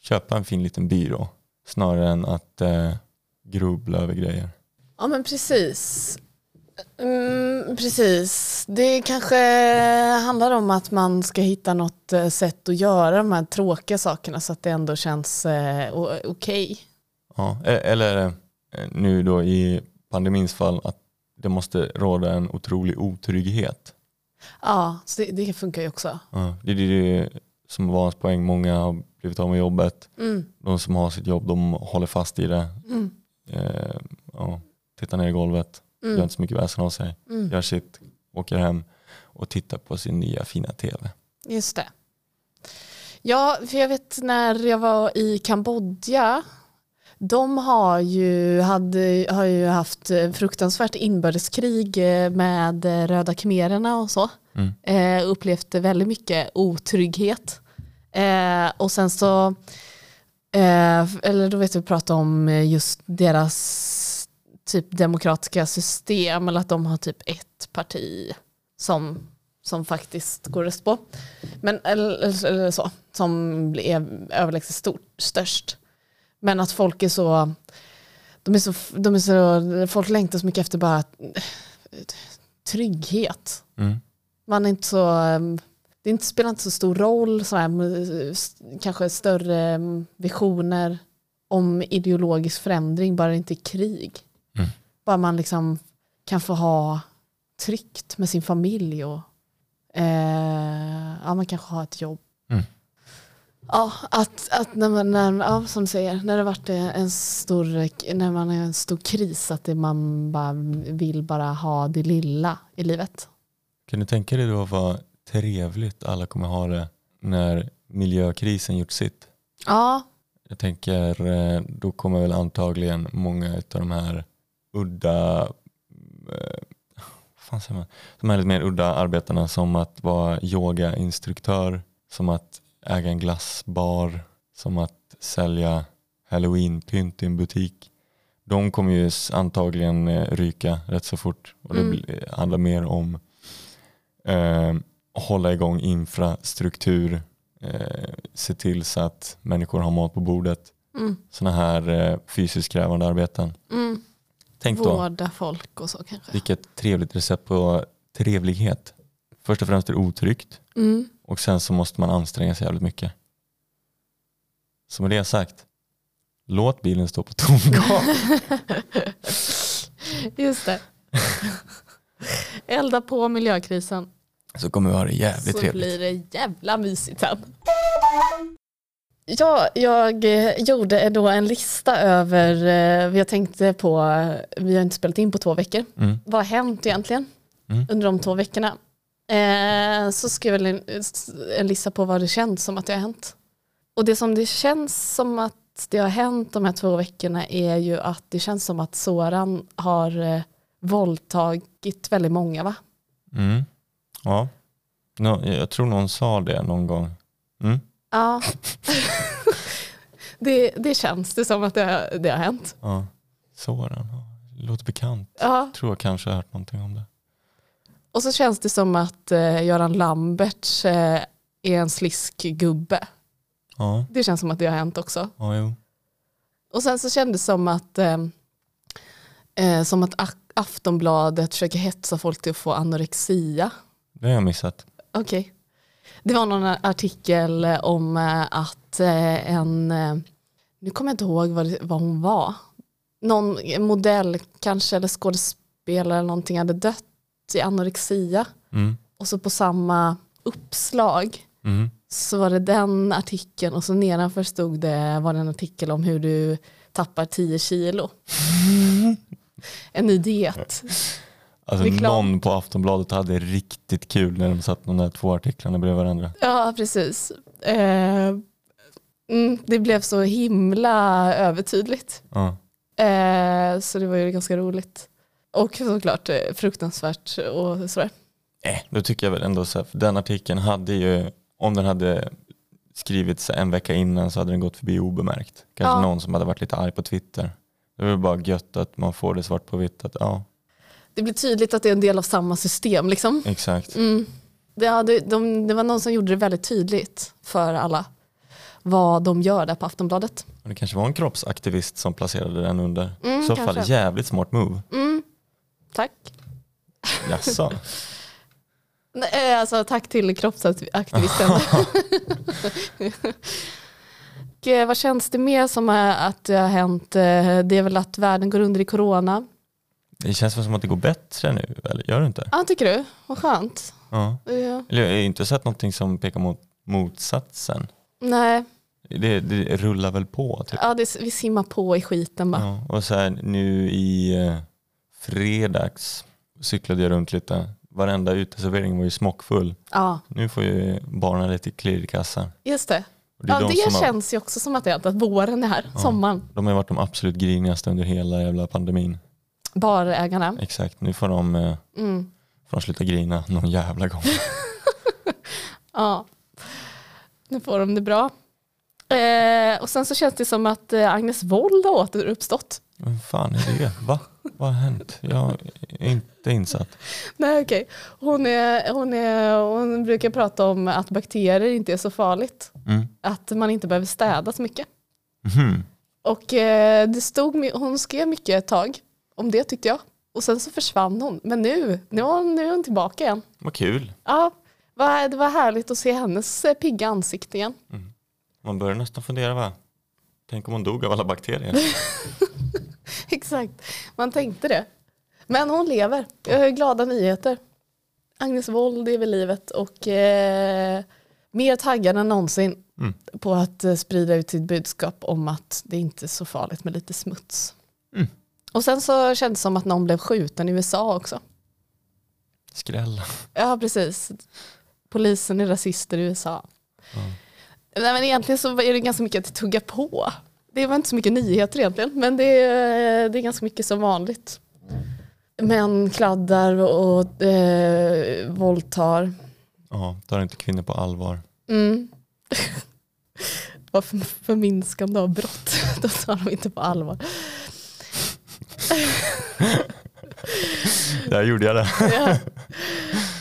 köpa en fin liten byrå snarare än att eh, grubbla över grejer. Ja men precis. Mm, precis. Det kanske handlar om att man ska hitta något eh, sätt att göra de här tråkiga sakerna så att det ändå känns eh, okej. Ja, e- eller eh, nu då i pandemins fall att det måste råda en otrolig otrygghet. Ja, så det, det funkar ju också. Ja, det är det som var hans poäng. Många har blivit av med jobbet. Mm. De som har sitt jobb de håller fast i det. Mm. Eh, ja, tittar ner i golvet, gör Mm. inte så mycket väsen av sig. Mm. Gör sitt, åker hem och tittar på sin nya fina tv. Just det. Ja, för jag vet när jag var i Kambodja, de har ju, hade, har ju haft eh, fruktansvärt inbördeskrig eh, med eh, röda khmererna och så. Mm. Eh, upplevt väldigt mycket otrygghet. Eh, och sen så, eh, eller då vet vi prata om just deras typ demokratiska system eller att de har typ ett parti som, som faktiskt går röst på. Men, eller, eller, eller så, som är överlägset stort, störst. Men att folk är så, de är så, de är så, folk längtar så mycket efter bara trygghet. Mm. Man är inte så, um, det inte, spelar inte så stor roll, så här, kanske större visioner om ideologisk förändring, bara det inte är krig. Mm. Bara man liksom kan få ha tryggt med sin familj och eh, ja, man kanske har ett jobb. Mm. Ja, att, att när man, när, ja, som du säger, när det varit en stor, när man är en stor kris, att det, man bara vill bara ha det lilla i livet. Kan du tänka dig då vad trevligt alla kommer ha det när miljökrisen gjort sitt? Ja, Jag tänker eh, då kommer väl antagligen många av de här udda eh, fan säger man? De här lite mer udda arbetarna som att vara yogainstruktör, som att äga en glassbar, som att sälja halloweenpynt i en butik. De kommer ju antagligen eh, ryka rätt så fort och det Mm. blir- handlar mer om eh, att hålla igång infrastruktur, eh, se till så att människor har mat på bordet. Mm. Sådana här eh, fysiskt krävande arbeten. Mm. Tänk då, Vårda folk och så kanske. vilket trevligt recept på trevlighet. Först och främst är det otryggt Mm. och sen så måste man anstränga sig jävligt mycket. Så med det sagt, låt bilen stå på tomgång. Just det. Elda på miljökrisen så kommer vi ha det jävligt så trevligt. blir det jävla mysigt sen. Ja, jag eh, gjorde då en lista över, eh, jag tänkte på, eh, vi har inte spelat in på två veckor, Mm. vad har hänt egentligen Mm. under de två veckorna? Eh, så skrev jag en, en lista på vad det känns som att det har hänt. Och det som det känns som att det har hänt de här två veckorna är ju att det känns som att Soran har eh, våldtagit väldigt många va? Mm. Ja, Nå, jag tror någon sa det någon gång. Mm. Ja. det, det känns det som att det, har- det har hänt. Ja. Soran, låter bekant. Ja. Tror jag kanske har hört någonting om det. Och så känns det som att eh, Göran Lambert eh, är en sliskgubbe. Ja, Det känns som att det har hänt också. ja jo. Och sen så kändes det som att, eh, eh, som att Aftonbladet försöker hetsa folk till att få anorexia. Det har jag missat. Okej. Det var någon artikel eh, om eh, att en, nu kommer jag inte ihåg vad, vad hon var, någon modell kanske eller skådespelare eller någonting hade dött i anorexia. Mm. Och så på samma uppslag Mm. så var det den artikeln och så nedanför stod det, var det en artikel om hur du tappar 10 kilo. En ny diet. Alltså någon på Aftonbladet hade riktigt kul när de satt de där två artiklarna bredvid varandra. Ja, precis. Eh, mm, det blev så himla övertydligt. Ja. Eh, så det var ju ganska roligt. Och såklart eh, fruktansvärt och sådär. Eh, då tycker jag väl ändå så här, för den artikeln hade ju, om den hade skrivits en vecka innan så hade den gått förbi obemärkt. Kanske Ja. någon som hade varit lite arg på Twitter. Det är väl bara gött att man får det svart på vitt att ja, Det blir tydligt att det är en del av samma system liksom. exakt. Mm. Det, hade, de, det var någon som gjorde det väldigt tydligt för alla vad de gör där på Aftonbladet. Och det kanske var en kroppsaktivist som placerade den under. Mm, I så fall kanske. jävligt smart move. Mm. Tack. Jaså? Nej, alltså, tack till kroppsaktivisten. Och, eh, vad känns det mer som eh, att det har hänt? Eh, Det är väl att världen går under i corona. Det känns som att det går bättre nu, eller gör det inte? Ja, tycker du? Vad skönt. Ja. Ja. Eller jag har inte sett någonting som pekar mot motsatsen. Nej, Det, det rullar väl på typ. ja, det, vi simmar på i skiten bara. Ja, och så här, nu i eh, fredags cyklade jag runt lite. Varenda uteservering var ju smockfull. Ja, Nu får ju barnen lite klirr i kassan. just det. Det Ja, de, det som har, känns ju också som att det att våren är här, Ja. sommaren. de har varit de absolut grinigaste under hela jävla pandemin. Barägarna. Exakt, nu får de, eh, Mm. får de sluta grina någon jävla gång. Ja, nu får de det bra. Eh, och sen så känns det som att eh, Agnes Wold har återuppstått. Vad fan är det? Va? Vad har hänt? Jag är inte insatt. Nej okej, hon, är, hon, är, hon brukar prata om att bakterier inte är så farligt. Mm. Att man inte behöver städa så mycket. Mhm. Och eh, det stod, hon skrev mycket ett tag om det tyckte jag. Och sen så försvann hon. Men nu, nu, är hon- nu är hon tillbaka igen. Vad kul. Ja, det var härligt att se hennes eh, pigga ansikte igen. Man börjar nästan fundera va? Tänk om hon dog av alla bakterier. Exakt, man tänkte det. Men hon lever. Jag har glada nyheter. Agnes Wold är vid livet och eh, mer taggad än någonsin Mm. på att eh, sprida ut sitt budskap om att det inte är så farligt med lite smuts. Mm. Och sen så kändes det som att någon blev skjuten i USA också. Skräll. Ja, precis. Polisen är rasister i USA. Ja. Nej, men egentligen så är det ganska mycket att tugga på. Det var inte så mycket nyheter egentligen, men det är, det är ganska mycket som vanligt. Män kladdar och eh, våldtar. Ja, tar inte kvinnor på allvar. Mm. Vad för, förminskande av brott. Då tar de inte på allvar. Där gjorde jag det. Ja,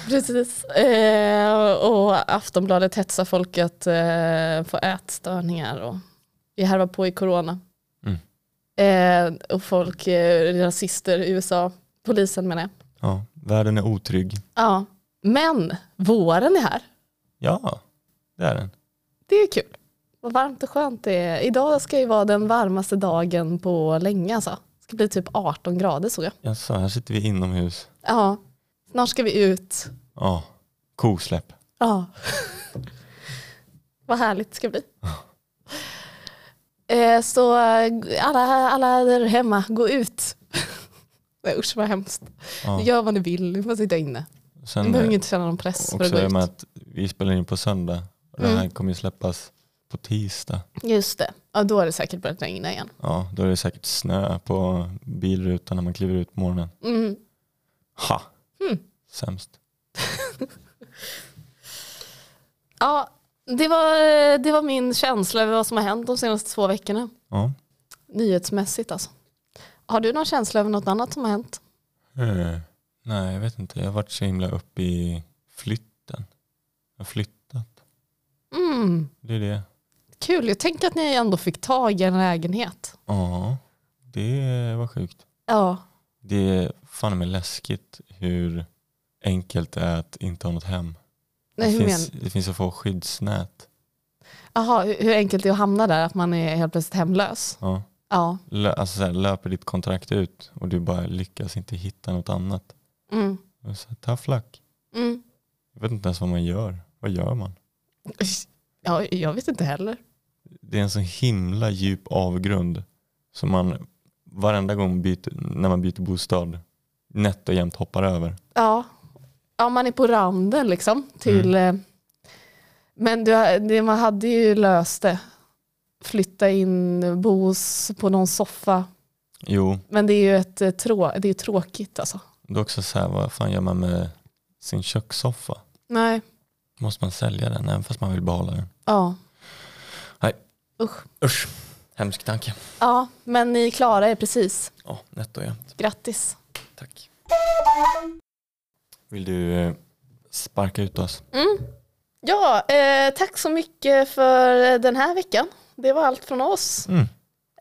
precis. Eh, och Aftonbladet hetsar folk att eh, få ätstörningar och vi härvar på i corona. Mm. Eh, och folk, eh, rasister i USA, polisen menar jag. Ja, världen är otrygg. Ja, men våren är här. Ja, det är den. Det är kul. Vad varmt och skönt det är. Idag ska ju vara den varmaste dagen på länge alltså. Det ska bli typ 18 grader såg jag. Jaså, här sitter vi inomhus. Ja, snart ska vi ut. Ja, kosläpp. Ja. Vad härligt det ska bli. Eh, så eh, alla, alla där hemma, gå ut. Nej usch vad hemskt. Ja. Gör vad ni vill, ni får sitta inne. Ni Sen behöver eh, inte känna någon press för att gå ut. att vi spelar in på söndag. Och det Mm. här kommer ju släppas på tisdag. Just det, ja, då har det säkert börjat regna igen. Ja, då är det säkert snö på bilrutan när man kliver ut på morgonen. Mm. Ha! Mm. Sämst. Ja, det var, det var min känsla över vad som har hänt de senaste två veckorna. Ja. Nyhetsmässigt alltså. Har du någon känsla över något annat som har hänt? Eh, nej, jag vet inte. Jag har varit så himla uppe i flytten. Jag har flyttat. Mm, Det är det. kul, jag tänker att ni ändå fick tag i en lägenhet. Ja, det var sjukt. Ja, Det är fan med läskigt hur enkelt det är att inte ha något hem. Nej, det, hur finns, det finns så få skyddsnät. Jaha, hur hur enkelt det är att hamna där, att man är helt plötsligt hemlös. Ja. Ja. Lö, alltså så här, löper ditt kontrakt ut och du bara lyckas inte hitta något annat. Mm. Så, här, tough luck. Mm. Jag vet inte ens vad man gör. Vad gör man? Ja, jag vet inte heller. Det är en så himla djup avgrund som man varenda gång byter, när man byter bostad nätt och jämt hoppar över. Ja, ja man är på randen liksom. Till, eh, Men du, det, man hade ju löst det. Flytta in, bo hos- på någon soffa. Jo, Men det är ju ett, eh, trå, det är tråkigt alltså. det är också så här, vad fan gör man med sin kökssoffa? Nej, Måste man sälja den även fast man vill behålla den? ja. Nej. Usch. Usch, hemsk tanke. Ja, men ni klarar er precis. Ja, nätt och jämnt. Grattis. Tack. Vill du eh, sparka ut oss? Mm. Ja, eh, tack så mycket för den här veckan. Det var allt från oss. Mm.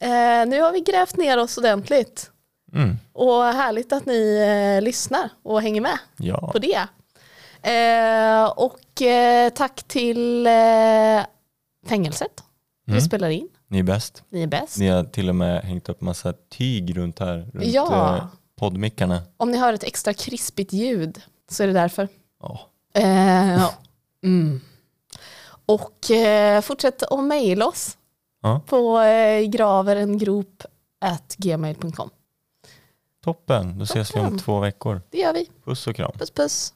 Eh, nu har vi grävt ner oss ordentligt. Mm. Och härligt att ni eh, lyssnar och hänger med Ja. på det. Eh, och eh, tack till fängelset. Vi Mm. spelar in. Ni är bäst. Ni är bäst. Ni har till och med hängt upp massa tyg runt här, runt Ja. poddmickarna. Om ni hör ett extra krispigt ljud så är det därför. Ja. Eh, mm. Och eh, fortsätt att mejla oss Ja. på eh, graverengrop.gmail.com. Toppen, då ses vi om Toppen. två veckor. Det gör vi. Puss och kram. Puss puss.